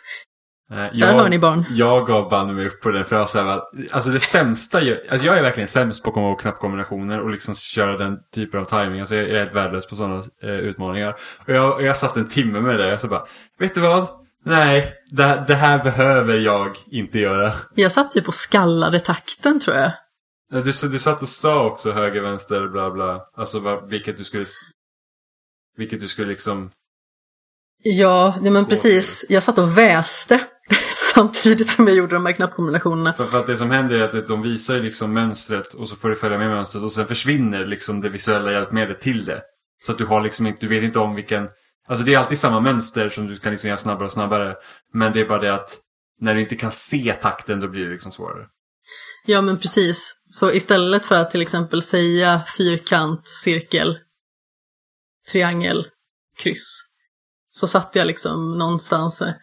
[SPEAKER 2] Nej,
[SPEAKER 3] Där hör ni barn.
[SPEAKER 2] Jag gav bandet mig upp på den för jag var va, alltså det sämsta, jag, alltså jag är verkligen sämst på att komma ihåg knappkombinationer och liksom köra den typen av timing. Alltså jag är helt värdelös på sådana eh, utmaningar. Och jag, jag satt en timme med det och så bara, vet du vad? Nej, det, det här behöver jag inte göra.
[SPEAKER 3] Jag satt typ och skallade takten tror jag.
[SPEAKER 2] Ja, Du, du satt och sa också höger, vänster, bla bla. Alltså vilket du skulle, vilket du skulle liksom,
[SPEAKER 3] Ja, nej men precis. Jag satt och väste samtidigt som jag gjorde de här knappkombinationerna.
[SPEAKER 2] för, för att det som händer är att de visar ju liksom mönstret och så får du följa med mönstret och sen försvinner liksom det visuella hjälpmedlet till det. Så att du har liksom inte, du vet inte om vilken, alltså det är alltid samma mönster som du kan liksom göra snabbare och snabbare. Men det är bara det att när du inte kan se takten då blir det liksom svårare.
[SPEAKER 3] Ja, men precis. Så istället för att till exempel säga fyrkant, cirkel, triangel, kryss, så satt jag liksom någonstans eh,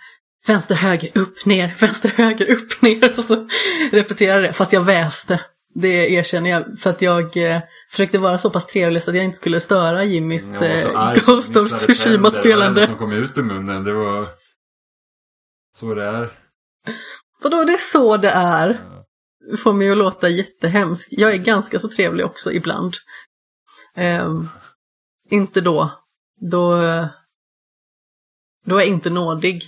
[SPEAKER 3] vänster, höger, upp, ner, vänster, höger, upp, ner och så repeterade det. Fast jag väste. Det erkänner jag. För att jag eh, försökte vara så pass trevlig så att jag inte skulle störa Jimmys eh, Ghost of
[SPEAKER 2] tänder. Det
[SPEAKER 3] Tsushima-spelande.
[SPEAKER 2] som kom ut ur munnen. Det var så det är.
[SPEAKER 3] Vadå, det är så det är? Får mig att låta jättehemskt. Jag är ganska så trevlig också ibland. Ehm, inte då. Då, då är jag inte nådig,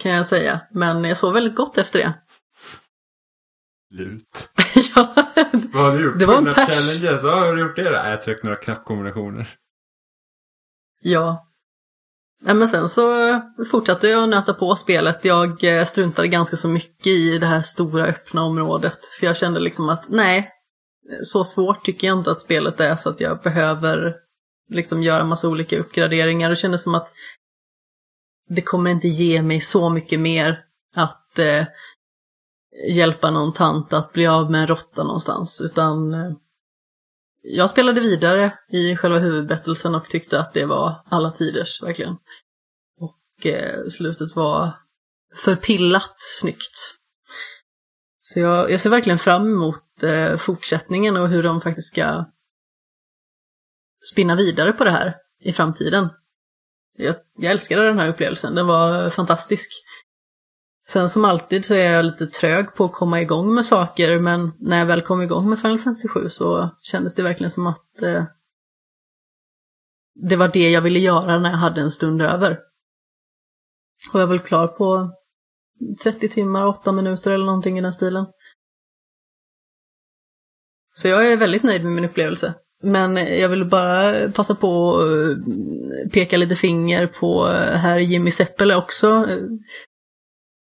[SPEAKER 3] kan jag säga. Men jag sov väldigt gott efter det.
[SPEAKER 2] Lut.
[SPEAKER 3] ja,
[SPEAKER 2] Vad har du gjort?
[SPEAKER 3] Det var en pers.
[SPEAKER 2] Challenges? Ja, har du gjort det? Nej, jag tryckte några knappkombinationer.
[SPEAKER 3] ja. Nej, men sen så fortsatte jag nöta på spelet. Jag eh, struntade ganska så mycket i det här stora öppna området. För jag kände liksom att nej, så svårt tycker jag inte att spelet är så att jag behöver liksom göra massa olika uppgraderingar. Det kändes som att det kommer inte ge mig så mycket mer att eh, hjälpa någon tant att bli av med en råtta någonstans. Utan eh, jag spelade vidare i själva huvudberättelsen och tyckte att det var alla tiders, verkligen. Och eh, slutet var förpillat snyggt. Så jag, jag ser verkligen fram emot eh, fortsättningen och hur de faktiskt ska spinna vidare på det här i framtiden. Jag, jag älskade den här upplevelsen, den var fantastisk. Sen som alltid så är jag lite trög på att komma igång med saker, men när jag väl kom igång med Final Fantasy 7 så kändes det verkligen som att eh, det var det jag ville göra när jag hade en stund över. Och jag var väl klar på 30 timmar, 8 minuter eller någonting i den stilen. Så jag är väldigt nöjd med min upplevelse. Men jag vill bara passa på att eh, peka lite finger på eh, herr Jimmy Seppele också.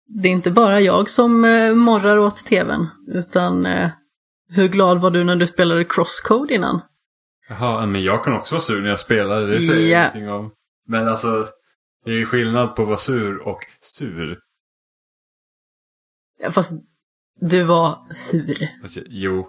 [SPEAKER 3] Det är inte bara jag som eh, morrar åt tvn, utan eh, hur glad var du när du spelade Crosscode innan?
[SPEAKER 2] Jaha, men jag kan också vara sur när jag spelar. Det säger jag ingenting om. Men alltså, det är skillnad på att vara sur och sur.
[SPEAKER 3] Ja, Fast du var sur.
[SPEAKER 2] Alltså, jo.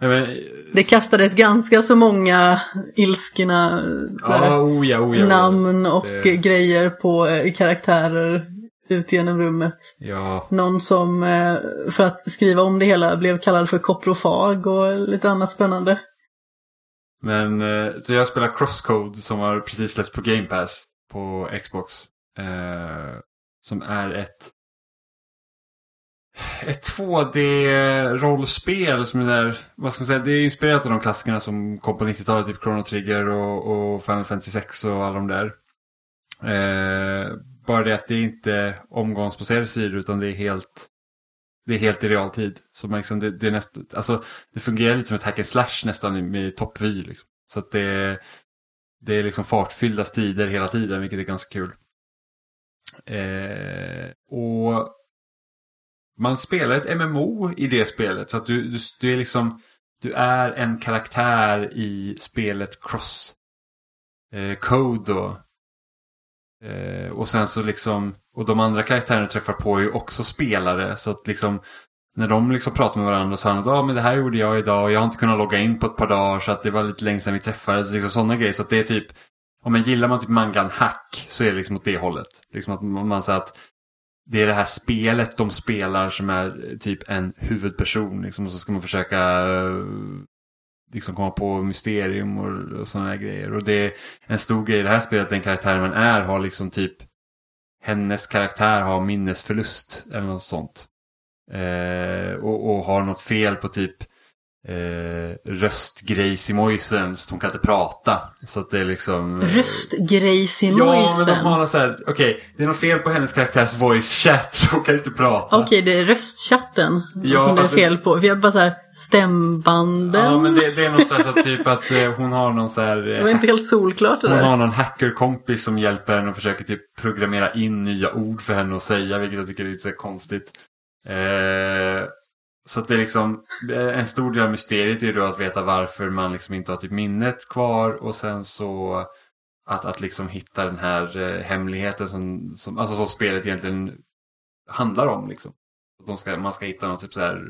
[SPEAKER 2] Men,
[SPEAKER 3] Det kastades ganska så många ilskna så här,
[SPEAKER 2] ja, oh ja, oh ja, oh ja.
[SPEAKER 3] namn och
[SPEAKER 2] Det-
[SPEAKER 3] grejer på eh, karaktärer ut genom rummet.
[SPEAKER 2] Ja,
[SPEAKER 3] Någon som, eh, för att skriva om det hela, blev kallad för koprofag och lite annat spännande.
[SPEAKER 2] men eh, så jag spelar Crosscode som har precis släppts på Game Pass på Xbox. Eh, som är ett ett 2D-rollspel som är där, vad ska man säga, det är inspirerat av de klassikerna som kom på 90-talet, typ Chrono Trigger och, och Final Fantasy 6 och alla de där. Eh, bara det att det är inte omgångsbaserade sidor utan det är helt det är helt i realtid. Så man liksom, det, det, är näst, alltså, det fungerar lite som ett hack and slash nästan med toppvy. Liksom. Så att det, det är liksom fartfyllda strider hela tiden, vilket är ganska kul. Eh, och man spelar ett MMO i det spelet. Så att du, du, du är liksom, du är en karaktär i spelet Cross eh, Code då. Eh, och sen så liksom, och de andra karaktärerna träffar på är ju också spelare. Så att liksom, när de liksom pratar med varandra så sa de att ah, men det här gjorde jag idag och jag har inte kunnat logga in på ett par dagar så att det var lite länge sedan vi träffades. Liksom sådana grejer. Så att det är typ, om man gillar man typ mangan hack så är det liksom åt det hållet. Liksom att man säger att det är det här spelet de spelar som är typ en huvudperson. Liksom, och så ska man försöka eh, liksom komma på mysterium och, och sådana här grejer. Och det är en stor grej i det här spelet, den karaktären man är har liksom typ hennes karaktär har minnesförlust eller något sånt. Eh, och, och har något fel på typ eh, röstgrejsimojsen så hon kan inte prata. Så att det är liksom...
[SPEAKER 3] Eh, röstgrejsimojsen?
[SPEAKER 2] Ja, men de har något så här, okej, okay, det är något fel på hennes karaktärs voice chat så hon kan inte prata.
[SPEAKER 3] Okej, okay, det är röstchatten ja, som det är fel på. För jag bara så här, stämbanden.
[SPEAKER 2] Ja, men det, det är något så här så typ att eh, hon har någon så här...
[SPEAKER 3] det var inte helt solklart det
[SPEAKER 2] Hon
[SPEAKER 3] där.
[SPEAKER 2] har någon hackerkompis som hjälper henne och försöker typ programmera in nya ord för henne att säga, vilket jag tycker är lite så konstigt. Eh, så att det är liksom, eh, en stor del av mysteriet är då att veta varför man liksom inte har typ minnet kvar och sen så att, att liksom hitta den här eh, hemligheten som, som, alltså som spelet egentligen handlar om liksom. De ska, man ska hitta något typ så här,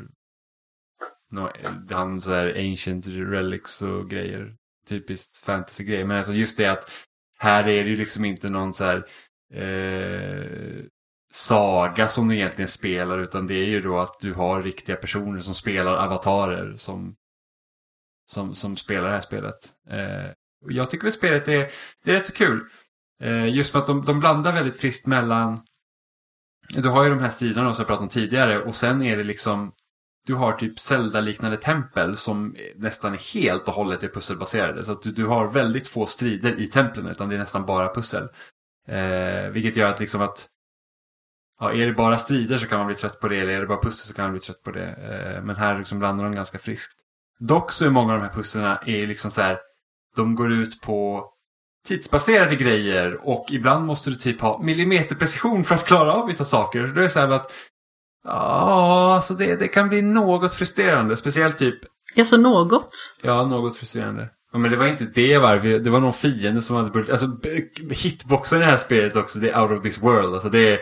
[SPEAKER 2] någon, så här ancient relics och grejer. Typiskt fantasy-grejer. Men alltså just det att här är det ju liksom inte någon så här eh, saga som du egentligen spelar utan det är ju då att du har riktiga personer som spelar avatarer som, som, som spelar det här spelet. Eh, jag tycker att spelet är, det är rätt så kul. Eh, just för att de, de blandar väldigt friskt mellan du har ju de här striderna som jag pratade om tidigare och sen är det liksom du har typ Zelda-liknande tempel som nästan helt och hållet är pusselbaserade. Så att du, du har väldigt få strider i templen utan det är nästan bara pussel. Eh, vilket gör att liksom att ja, är det bara strider så kan man bli trött på det eller är det bara pussel så kan man bli trött på det. Eh, men här liksom blandar de ganska friskt. Dock så är många av de här pusslerna är liksom så här, de går ut på tidsbaserade grejer och ibland måste du typ ha millimeterprecision för att klara av vissa saker. Så det är så här att Ja, alltså det, det kan bli något frustrerande. Speciellt typ...
[SPEAKER 3] Ja, så något?
[SPEAKER 2] Ja, något frustrerande. Ja, men det var inte det var. Det var någon fiende som hade börjat... Alltså hitboxen i det här spelet också, det är out of this world. Alltså det är,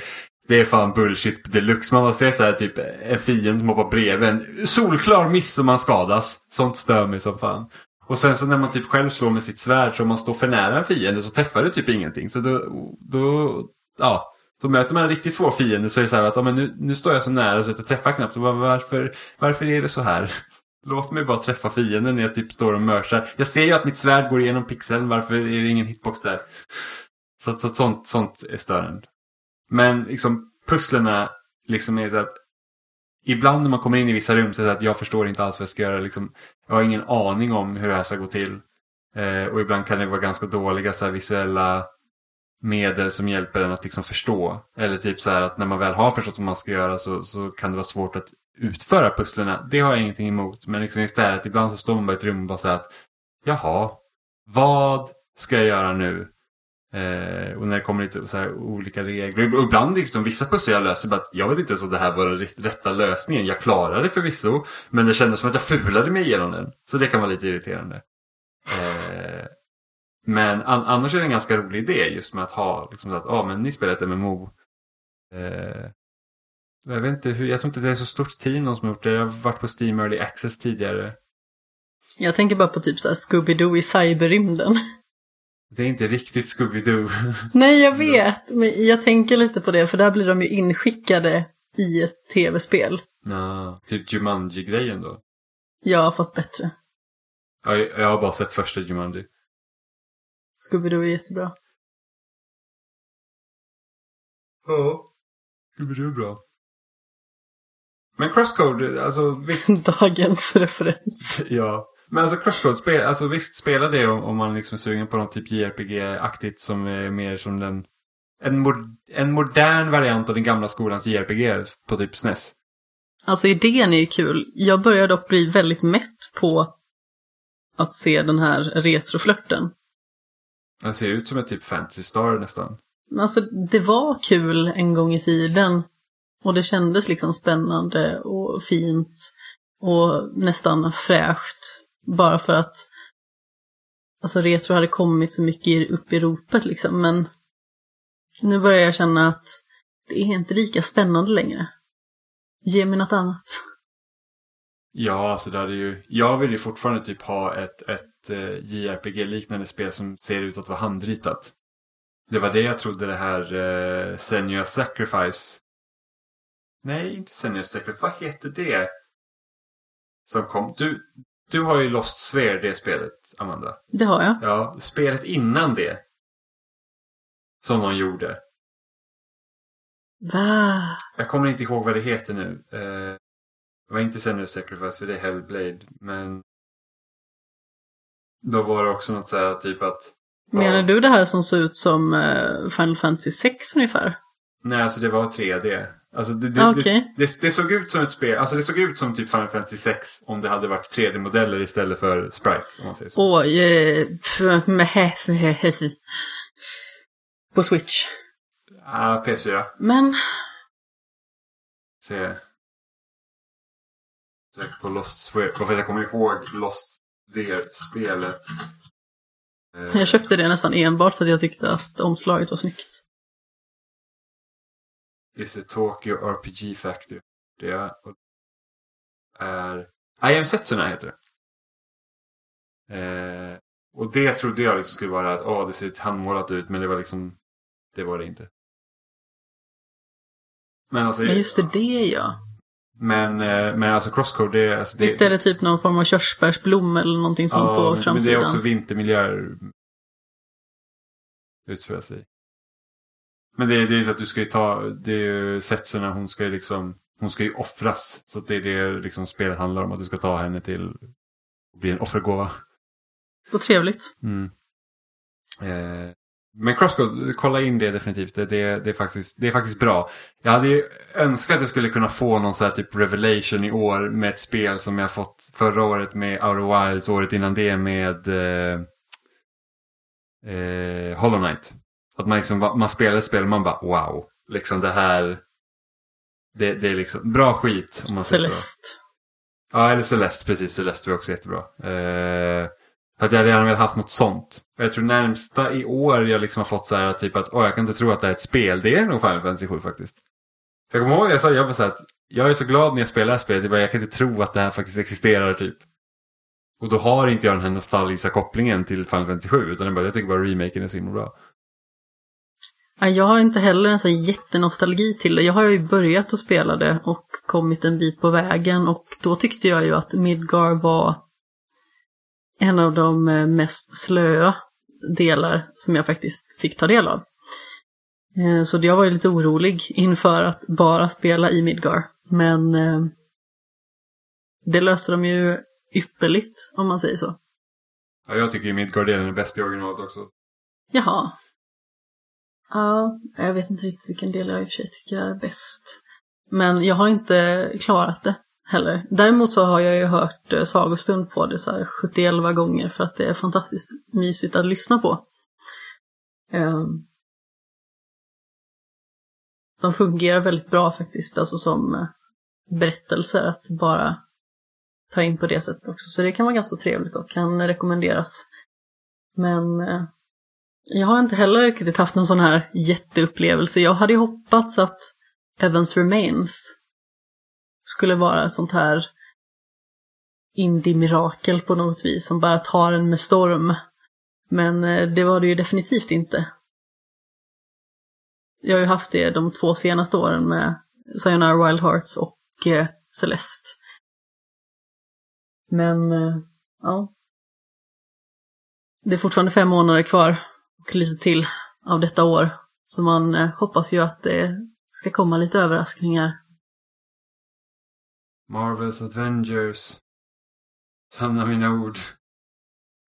[SPEAKER 2] det är fan bullshit deluxe. Man måste säga så här typ en fiende som hoppar bredvid en solklar miss och man skadas. Sånt stör mig som fan. Och sen så när man typ själv slår med sitt svärd så om man står för nära en fiende så träffar du typ ingenting. Så då, då ja. Då möter man en riktigt svår fiende så är det så här att ja, men nu, nu står jag så nära så att jag träffar knappt. Varför, varför är det så här? Låt mig bara träffa fienden när jag typ står och mörsar. Jag ser ju att mitt svärd går igenom pixeln. Varför är det ingen hitbox där? Så, så sånt, sånt är störande. Men liksom pusslerna liksom är så att ibland när man kommer in i vissa rum så är det att jag förstår inte alls vad jag ska göra. Liksom, jag har ingen aning om hur det här ska gå till. Eh, och ibland kan det vara ganska dåliga så här, visuella medel som hjälper en att liksom förstå. Eller typ så här att när man väl har förstått vad man ska göra så, så kan det vara svårt att utföra pusslerna. Det har jag ingenting emot. Men liksom istället ibland så står man bara i ett rum och bara säger att Jaha, vad ska jag göra nu? Eh, och när det kommer lite så här olika regler. Och ibland liksom, vissa pussel jag löser bara att jag vet inte ens om det här var den rätta lösningen. Jag klarade det förvisso. Men det kändes som att jag fulade mig igenom den. Så det kan vara lite irriterande. Eh, men an annars är det en ganska rolig idé just med att ha liksom så att ah, men ni spelar ett MMO. Eh, jag vet inte hur, jag tror inte det är så stort team någon som har gjort det. Jag har varit på Steam Early Access tidigare.
[SPEAKER 3] Jag tänker bara på typ så här Scooby-Doo i cyberrymden.
[SPEAKER 2] Det är inte riktigt Scooby-Doo.
[SPEAKER 3] Nej, jag vet. Men jag tänker lite på det, för där blir de ju inskickade i ett tv-spel.
[SPEAKER 2] Nah, typ Jumanji-grejen då?
[SPEAKER 3] Ja, fast bättre.
[SPEAKER 2] Ja, jag har bara sett första Jumanji.
[SPEAKER 3] Scooby-Doo är jättebra.
[SPEAKER 2] Ja. Scooby-Doo är bra. Men Crosscode, alltså visst.
[SPEAKER 3] Dagens referens.
[SPEAKER 2] ja. Men alltså Crosscode, spel, alltså visst spelar det om, om man liksom är sugen på något typ JRPG-aktigt som är mer som den... En, mod, en modern variant av den gamla skolans JRPG på typ SNES.
[SPEAKER 3] Alltså idén är ju kul. Jag börjar dock bli väldigt mätt på att se den här retroflörten.
[SPEAKER 2] Den ser ut som ett typ Fantasy Star nästan.
[SPEAKER 3] Alltså det var kul en gång i tiden. Och det kändes liksom spännande och fint och nästan fräscht. Bara för att alltså retro hade kommit så mycket upp i ropet liksom. Men nu börjar jag känna att det är inte lika spännande längre. Ge mig något annat.
[SPEAKER 2] Ja, alltså det hade ju... Jag vill ju fortfarande typ ha ett, ett eh, uh, JRPG-liknande spel som ser ut att vara handritat. Det var det jag trodde det här eh, uh, Senua Sacrifice... Nej, inte Senua Sacrifice. Vad heter det? Som kom... Du, du har ju Lost Sphere, det spelet, Amanda.
[SPEAKER 3] Det har jag.
[SPEAKER 2] Ja, spelet innan det. Som de gjorde.
[SPEAKER 3] Va?
[SPEAKER 2] Jag kommer inte ihåg vad det heter nu. Eh, det var inte Senua Sacrifice för det är Hellblade. Men då var det också något så här typ att...
[SPEAKER 3] Menar
[SPEAKER 2] ja,
[SPEAKER 3] du det här som såg ut som eh, Final Fantasy 6 ungefär?
[SPEAKER 2] Nej, alltså det var 3D. Alltså det, det,
[SPEAKER 3] Ah,
[SPEAKER 2] det, det, såg ut som ett spel. Alltså det såg ut som typ Final Fantasy 6 om det hade varit 3D-modeller istället för sprites. Om man säger så.
[SPEAKER 3] Oj, eh. På Switch.
[SPEAKER 2] Ah, PS4.
[SPEAKER 3] Men,
[SPEAKER 2] Se. Sök på Lost Sphere. Jag kommer ihåg Lost Sphere-spelet.
[SPEAKER 3] Jag köpte det nästan enbart för att jag tyckte att omslaget var snyggt.
[SPEAKER 2] Is det Tokyo RPG Factory? Det är... är I am Setsuna heter det. Eh, och det trodde jag liksom skulle vara att åh, det ser handmålat ut, men det var liksom... Det var det inte. Men alltså...
[SPEAKER 3] Ja, just det, det ja.
[SPEAKER 2] Men, eh, men alltså Crosscode, det, alltså, det,
[SPEAKER 3] Visst är det typ någon form av körsbärsblom eller någonting sånt
[SPEAKER 2] ja,
[SPEAKER 3] på
[SPEAKER 2] men- Men det är
[SPEAKER 3] framsidan?
[SPEAKER 2] också vintermiljöer. Utspelar sig. Men det är, det är att du ska ju ta, det är ju Setsuna, hon ska ju liksom, hon ska ju offras. Så det är det liksom spelet handlar om, att du ska ta henne till, bli en offergåva.
[SPEAKER 3] Vad trevligt.
[SPEAKER 2] Mm. Eh, men Crosscode, kolla in det definitivt. Det, det, det, är faktiskt, det är faktiskt bra. Jag hade ju önskat att jag skulle kunna få någon sån här typ revelation i år med ett spel som jag fått förra året med Outer Wilds, året innan det med eh, eh, Hollow Knight. Att man liksom, man spelar ett spel och man bara wow. Liksom det här. Det, det är liksom bra skit om man säger så.
[SPEAKER 3] Celeste.
[SPEAKER 2] Ja, eller Celeste, precis. Celeste var också jättebra. Eh, att jag hade gärna velat haft något sånt. Och jag tror närmsta i år jag liksom har fått så här typ att åh, jag kan inte tro att det är ett spel. Det är nog Final Fantasy 7 faktiskt. För jag kommer ihåg jag sa, jag var så här att jag är så glad när jag spelar det här spelet. Är bara, jag kan inte tro att det här faktiskt existerar typ. Och då har inte jag den här nostalgiska kopplingen till Final Fantasy 7. Utan jag, bara, jag tycker bara remaken är så himla bra.
[SPEAKER 3] Ja, Jag har inte heller en sån jättenostalgi till det. Jag har ju börjat att spela det och kommit en bit på vägen och då tyckte jag ju att Midgar var en av de eh, mest slöa delar som jag faktiskt fick ta del av. Eh, Så jag var ju lite orolig inför att bara spela i Midgar. Men eh, det löste de ju ypperligt, om man säger så.
[SPEAKER 2] Ja, jag tycker ju Midgard-delen är bäst i originalet också.
[SPEAKER 3] Jaha. Ja, jag vet inte riktigt vilken del jag i och för sig tycker är bäst. Men jag har inte klarat det heller. Däremot så har jag ju hört eh, sagostund på det så här 71 gånger för att det är fantastiskt mysigt att lyssna på. Ehm. De fungerar väldigt bra faktiskt, alltså som eh, berättelser att bara ta in på det sättet också. Så det kan vara ganska trevligt och kan rekommenderas. Men eh, jag har inte heller riktigt haft någon sån här jätteupplevelse. Jag hade ju hoppats att Evans Remains skulle vara ett sånt här indie-mirakel på något vis som bara tar en med storm. Men eh, det var det ju definitivt inte. Jag har ju haft det de två senaste åren med Sayonara Wild Hearts och eh, Celeste. Men, eh, ja. Det är fortfarande fem månader kvar och lite till av detta år. Så man eh, hoppas ju att det ska komma lite överraskningar.
[SPEAKER 2] Marvels Avengers. Sanna mina ord.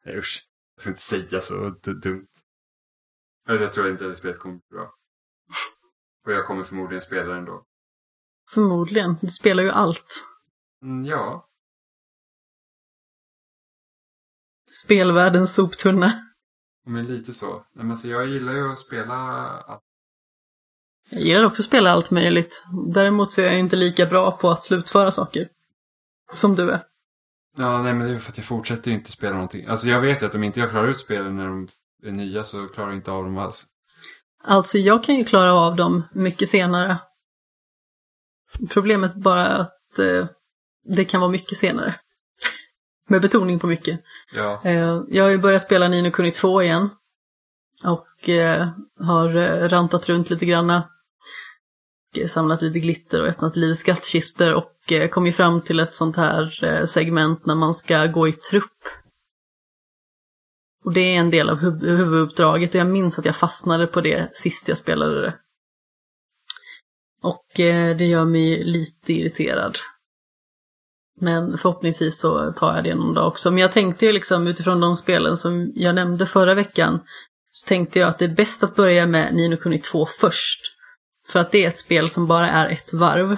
[SPEAKER 2] Nej usch. Jag ska inte säga så dumt. Jag jag tror inte att det spelet kommer bli bra. Och jag kommer förmodligen spela det ändå.
[SPEAKER 3] Förmodligen. Du spelar ju allt.
[SPEAKER 2] Mm, ja.
[SPEAKER 3] Spelvärldens soptunna.
[SPEAKER 2] Men lite så. Nej, Men alltså, jag gillar ju att spela allt.
[SPEAKER 3] Jag gillar också att spela allt möjligt. Däremot så är jag inte lika bra på att slutföra saker. Som du är.
[SPEAKER 2] Ja, nej men det är för att jag fortsätter ju inte spela någonting. Alltså jag vet att om inte jag klarar ut spelen när de är nya så klarar jag inte av dem alls.
[SPEAKER 3] Alltså jag kan ju klara av dem mycket senare. Problemet bara är att eh, det kan vara mycket senare. Med betoning på mycket.
[SPEAKER 2] Ja.
[SPEAKER 3] Eh, jag har ju börjat spela Nino Kuni 2 igen. Och eh, har eh, rantat runt lite granna. Samlat lite glitter och öppnat lite skattkistor och kom ju fram till ett sånt här segment när man ska gå i trupp. Och det är en del av huv- huvuduppdraget och jag minns att jag fastnade på det sist jag spelade det. Och det gör mig lite irriterad. Men förhoppningsvis så tar jag det någon dag också. Men jag tänkte ju liksom utifrån de spelen som jag nämnde förra veckan så tänkte jag att det är bäst att börja med Nino Kuni 2 först. För att det är ett spel som bara är ett varv.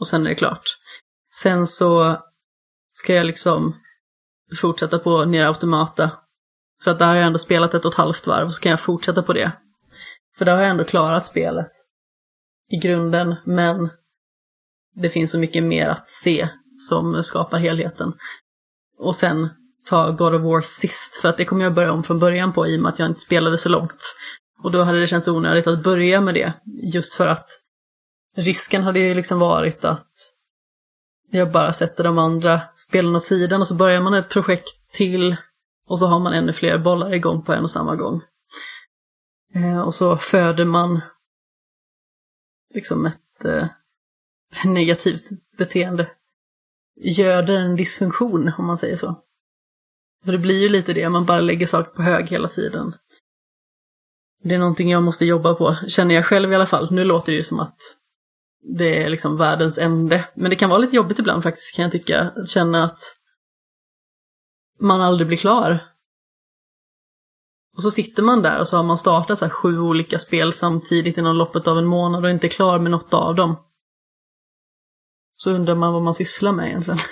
[SPEAKER 3] Och sen är det klart. Sen så ska jag liksom fortsätta på Nera Automata. För att där har jag ändå spelat ett och ett halvt varv, och så kan jag fortsätta på det. För där har jag ändå klarat spelet i grunden, men det finns så mycket mer att se som skapar helheten. Och sen ta God of War sist, för att det kommer jag börja om från början på i och med att jag inte spelade så långt. Och då hade det känts onödigt att börja med det, just för att risken hade ju liksom varit att jag bara sätter de andra spelen åt sidan och så börjar man ett projekt till och så har man ännu fler bollar igång på en och samma gång. Eh, och så föder man liksom ett eh, negativt beteende. Göder en dysfunktion, om man säger så. För det blir ju lite det, man bara lägger saker på hög hela tiden. Det är någonting jag måste jobba på, känner jag själv i alla fall. Nu låter det ju som att det är liksom världens ände. Men det kan vara lite jobbigt ibland faktiskt, kan jag tycka. Att känna att man aldrig blir klar. Och så sitter man där och så har man startat så här sju olika spel samtidigt inom loppet av en månad och inte är klar med något av dem. Så undrar man vad man sysslar med egentligen.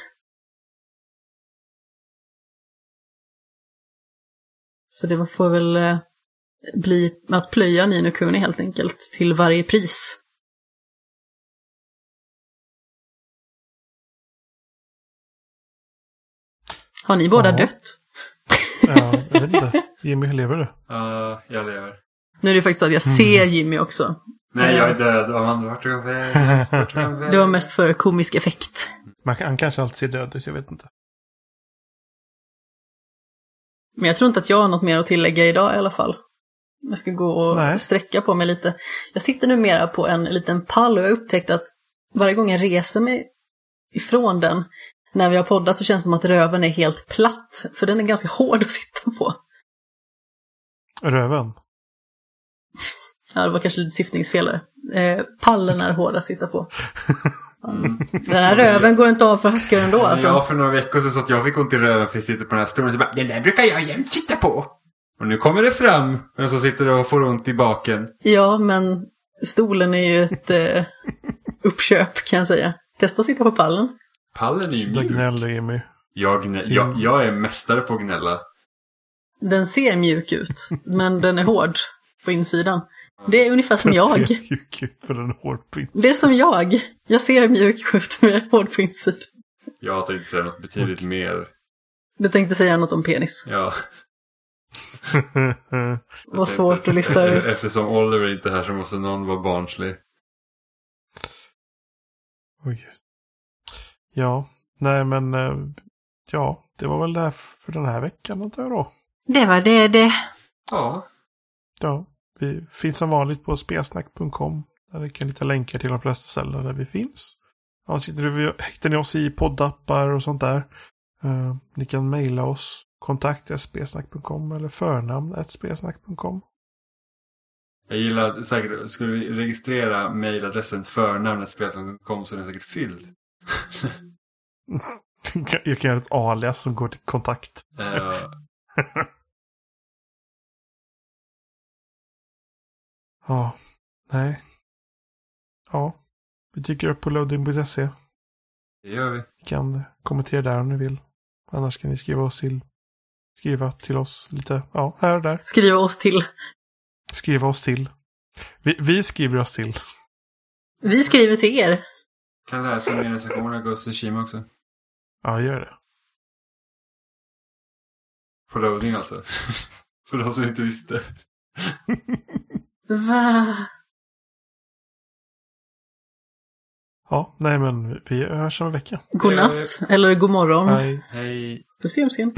[SPEAKER 3] Så det får väl eh, bli att plöja Nino Kuni helt enkelt till varje pris. Har ni båda
[SPEAKER 1] Ja.
[SPEAKER 3] dött?
[SPEAKER 1] Ja, jag vet inte. Jimmy, lever du?
[SPEAKER 2] Ja, jag lever.
[SPEAKER 3] Nu är det faktiskt så att jag ser Jimmy också.
[SPEAKER 2] Nej, jag är död. Jag vägen? Vart jag vägen?
[SPEAKER 3] Det var mest för komisk effekt.
[SPEAKER 1] Man kan, han kanske alltid ser död ut, jag vet inte.
[SPEAKER 3] Men jag tror inte att jag har något mer att tillägga idag i alla fall. Jag ska gå och
[SPEAKER 1] Nej.
[SPEAKER 3] sträcka på mig lite. Jag sitter numera på en liten pall och jag har upptäckt att varje gång jag reser mig ifrån den när vi har poddat så känns det som att röven är helt platt. För den är ganska hård att sitta på.
[SPEAKER 1] Röven?
[SPEAKER 3] Ja, det var kanske lite syftningsfel där. Eh, pallen är hård att sitta på.
[SPEAKER 2] Mm.
[SPEAKER 3] Den här röven går inte av för hackor ändå alltså.
[SPEAKER 2] Ja, för några veckor sedan så att jag fick ont i röven för jag sitter på den här stolen. Så bara, den där brukar jag jämt sitta på. Och nu kommer det fram. Men så sitter du och får ont i baken.
[SPEAKER 3] Ja, men stolen är ju ett eh, uppköp kan jag säga. Testa att sitta på pallen.
[SPEAKER 2] Pallen är ju mjuk.
[SPEAKER 1] gnäller Jimmy.
[SPEAKER 2] Jag, gnä- jag, jag är mästare på att gnälla.
[SPEAKER 3] Den ser mjuk ut, men den är hård på insidan. Det är ungefär som jag.
[SPEAKER 1] Den ser mjuk ut för den hård på
[SPEAKER 3] Det är som jag. Jag ser mjuk ut men jag är hård på insidan.
[SPEAKER 2] Jag tänkte säga något betydligt mer.
[SPEAKER 3] Du tänkte säga något om penis.
[SPEAKER 2] Ja.
[SPEAKER 3] Vad svårt att lista ut.
[SPEAKER 2] Eftersom Oliver inte är här så måste någon vara barnslig.
[SPEAKER 1] Oj. Ja, nej men eh, ja, det var väl det här för den här veckan antar jag då.
[SPEAKER 3] Det var det det.
[SPEAKER 2] Ja.
[SPEAKER 1] Ja, vi finns som vanligt på spelsnack.com. Där ni kan hitta länkar till de flesta ställen där vi finns. Vi, hittar ni oss i poddappar och sånt där. Eh, ni kan mejla oss. Kontakt spelsnack.com eller förnamn spelsnack.com.
[SPEAKER 2] Jag gillar säkert, skulle vi registrera mejladressen förnamnet.spelsnack.com så är den säkert fylld.
[SPEAKER 1] Jag kan göra ett alias som går till kontakt.
[SPEAKER 2] Eh,
[SPEAKER 1] Ja, nej. Ja, vi dyker upp på loading.se.
[SPEAKER 2] det gör vi.
[SPEAKER 1] Ni kan kommentera där om ni vill. Annars kan ni skriva oss till, skriva till oss lite, ja, här och där.
[SPEAKER 3] Skriva oss till.
[SPEAKER 1] Skriva oss till. Vi, vi skriver oss till.
[SPEAKER 3] Vi skriver till er.
[SPEAKER 2] Kan läsa mer recensioner av Ghost Tsushima också.
[SPEAKER 1] Ja, gör det.
[SPEAKER 2] På loading alltså. För de som inte visste.
[SPEAKER 3] Va?
[SPEAKER 1] Ja, nej men vi hörs om en vecka.
[SPEAKER 3] God natt. Eller god morgon.
[SPEAKER 1] Hej.
[SPEAKER 2] Hej.
[SPEAKER 3] Puss i ömsken.